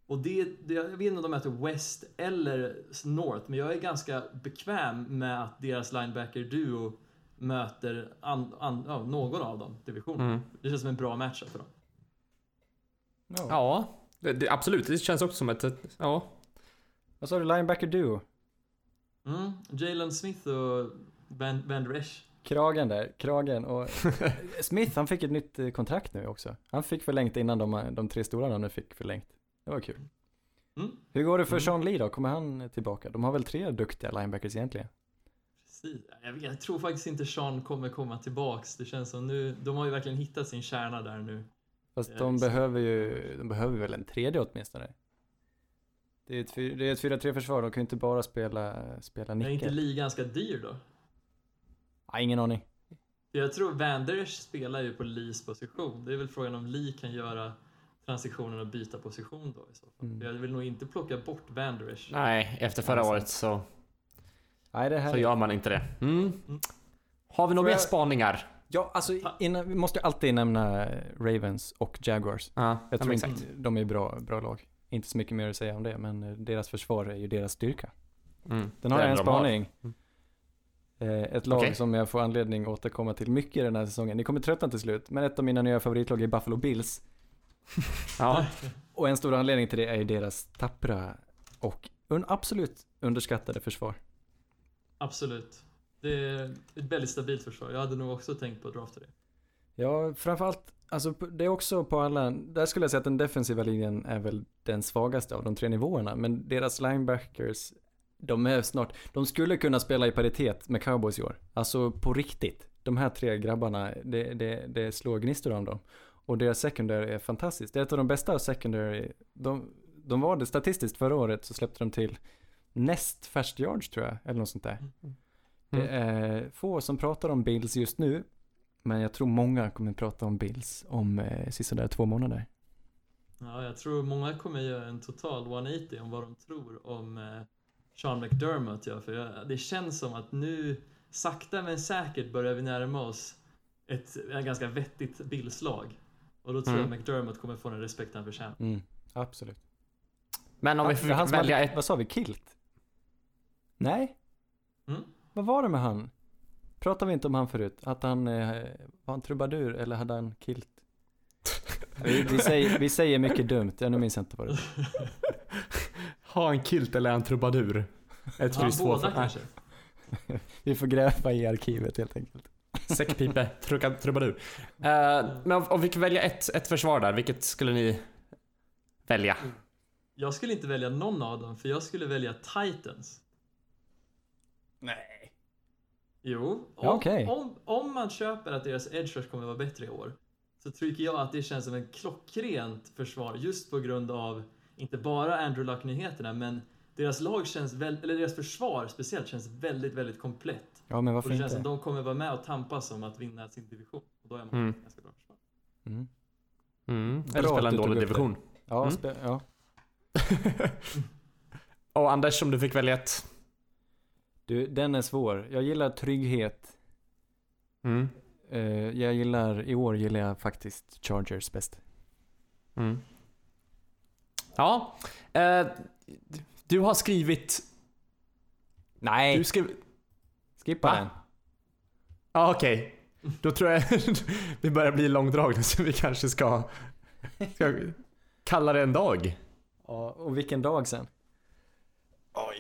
Och det, det, jag vet inte om de möter West eller North, men jag är ganska bekväm med att deras linebacker-duo möter an, an, ja, någon av dem, divisionen. Mm. Det känns som en bra matchup för dem. Ja, det, det, absolut. Det känns också som ett... ett ja. Vad sa du, linebacker duo? Mm. Jalen Smith och Van, Van Der Esch. Kragen där, kragen och Smith han fick ett nytt eh, kontrakt nu också. Han fick förlängt innan de, de tre stora namnen fick förlängt. Det var kul. Mm. Hur går det för Mm. Sean Lee då? Kommer han tillbaka? De har väl tre duktiga linebackers egentligen? Precis. Jag, jag tror faktiskt inte Sean kommer komma tillbaks. Det känns som nu, de har ju verkligen hittat sin kärna där nu. Fast Ja, de behöver ju, de behöver väl en tredje åtminstone. Det är ett, fy- det är ett 4-3 försvar, de kan ju inte bara spela, spela Är inte nickel. Lee ganska dyr då? Ah, ingen aning. Jag tror Van Der Esch spelar ju på Lees position. Det är väl frågan om Lee kan göra transitionen och byta position då i så fall. Mm. Jag vill nog inte plocka bort Van Der Esch. Nej, efter förra Ja, sant. året så, Nej, det här så gör man inte det. Mm. Har vi några mer jag- spaningar? Ja, alltså innan, vi måste alltid nämna Ravens och Jaguars. Ja, Jag tror exakt. inte, de är bra, bra lag. Inte så mycket mer att säga om det, men eh, deras försvar är ju deras styrka. Mm. Den har jag en spaning. Mm. Eh, Ett lag Okej. som jag får anledning att återkomma till mycket den här säsongen. Ni kommer tröttna till slut, men ett av mina nya favoritlag är Buffalo Bills. Ja. Och en stor anledning till det är ju deras tappra och un absolut underskattade försvar. Absolut. Det är ett väldigt stabilt försvar. Jag hade nog också tänkt på att drafta det. Ja, framförallt, alltså det är också på alla, där skulle jag säga att den defensiva linjen är väl den svagaste av de tre nivåerna, men deras linebackers, de är snart, de skulle kunna spela i paritet med cowboys i år. Alltså på riktigt. De här tre grabbarna, det, det, det slår gnistor om dem. Och deras secondary är fantastiskt. Det är ett av de bästa secondary, de, de var det statistiskt förra året så släppte de till näst färst yards tror jag, eller något sånt där. Det är få som pratar om Bills just nu, men jag tror många kommer prata om Bills om eh, sisådär två månader. Ja, jag tror många kommer göra en total 180 om vad de tror om eh, Sean McDermott. Ja, för jag, det känns som att nu, sakta men säkert, börjar vi närma oss ett, ett ganska vettigt Bills-lag. Och då tror Mm. jag McDermott kommer få den respekt han förtjänar. Mm, absolut. Men om vi Han- får han som välja ett... Vad sa vi? Kilt? Nej? Mm. Vad var det med han? Pratade vi inte om han förut? Att han eh, var han trubadur eller hade han kilt? vi, vi, säger, vi säger mycket dumt, jag nu minns jag inte vad det var. Ha en kilt eller en trubadur? Ett kryss två. båda för- kanske. Vi får gräva i arkivet helt enkelt. Säckpipe, trubadur. Eh, men om, om vi kan välja ett, ett försvar där, vilket skulle ni välja? Jag skulle inte välja någon av dem, för jag skulle välja Titans. Nej. Jo, om, okej. om, om man köper att deras edge rush kommer vara bättre i år så tycker jag att det känns som en klockrent försvar just på grund av inte bara Andrew Luck-nyheterna men deras lag känns väl, eller deras försvar speciellt känns väldigt, väldigt komplett. Ja, men Och varför det känns som inte? de kommer vara med och tampas om att vinna sin division. Och då är man Mm. ett ganska bra försvar. Mm. Mm. Eller spela en dålig division. Ja, Mm. spe, ja. Och Anders, om du fick välja ett? Du, den är svår. Jag gillar trygghet. Mm. Eh, jag gillar, i år gillar jag faktiskt Chargers bäst. Mm. Ja, eh, du har skrivit... Nej! Du skrev... Skippa Va? den. Ja, okej. Då tror jag vi börjar bli långdragna så vi kanske ska, ska kalla det en dag. Ja, och vilken dag sen.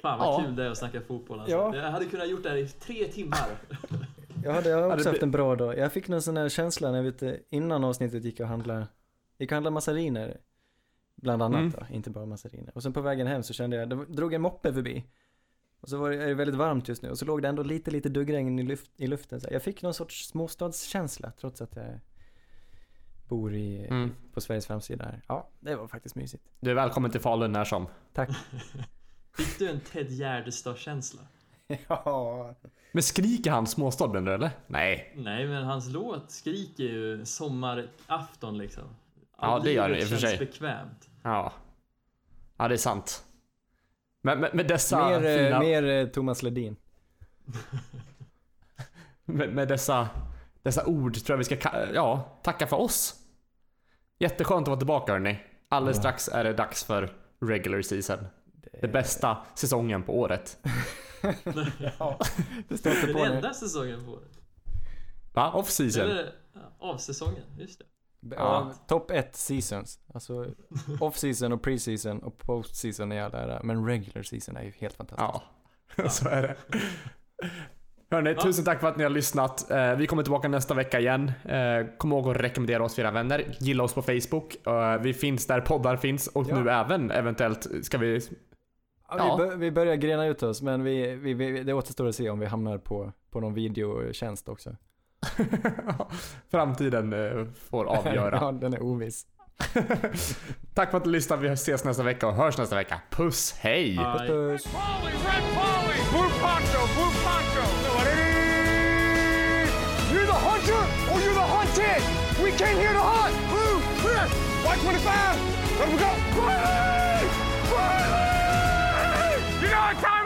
Fan vad Ja. kul det är att snacka fotboll alltså. Ja. Jag hade kunnat gjort det här i tre timmar. Jag hade jag har Ja, det också haft en bra dag. Jag fick någon sån här känsla när jag vet, inte, innan avsnittet gick jag och handlade, gick och handlade massariner. Bland annat Mm. då, inte bara massariner. Och sen på vägen hem så kände jag, det drog en moppe förbi. Och så var det, är det väldigt varmt just nu och så låg det ändå lite, lite duggregn i, luft, i luften. Så jag fick någon sorts småstadskänsla trots att jag bor i, Mm. på Sveriges framsida här. Ja, det var faktiskt mysigt. Du är välkommen till Falun när som. Tack. Fick du en Ted Gärdestad-känsla? ja. Men skriker han småstad du eller? Nej. Nej, men hans låt skriker ju sommarafton liksom. Ja, det gör det i och för känns sig. bekvämt. Ja. Ja, det är sant. Men med, med dessa Mer, eh, fina... mer eh, Thomas Ledin. Med, med dessa, dessa ord tror jag vi ska ka- ja, tacka för oss. Jätteskönt att vara tillbaka hörni. Alldeles Ja. strax är det dags för regular season. Det bästa säsongen på året. ja, det står inte Den på nu. enda säsongen på året. Va? Off season? Eller ja, avsäsongen, just det. Ja. Topp 1 seasons. Alltså off season och pre-season och post-season är all ära. Men regular season är ju helt fantastiskt. Ja, så är det. Hörni, Ja. tusen tack för att ni har lyssnat. Eh, Vi kommer tillbaka nästa vecka igen. Eh, Kom ihåg att rekommendera oss för era vänner. Gilla oss på Facebook. Eh, Vi finns där poddar finns och Ja. nu även eventuellt ska vi... Ja. Vi, bör, vi börjar grena ut oss men vi, vi, vi, det återstår att se om vi hamnar på, på någon videotjänst också. Framtiden eh, får avgöra. ja, den är oviss. Tack för att du lyssnade. Vi ses nästa vecka och hörs nästa vecka. Puss, hej! Puss puss. You're the hunter or you're the hunted. We came here to hunt. Blue, clear. White 25. Let we go. Riley! Riley! You know what time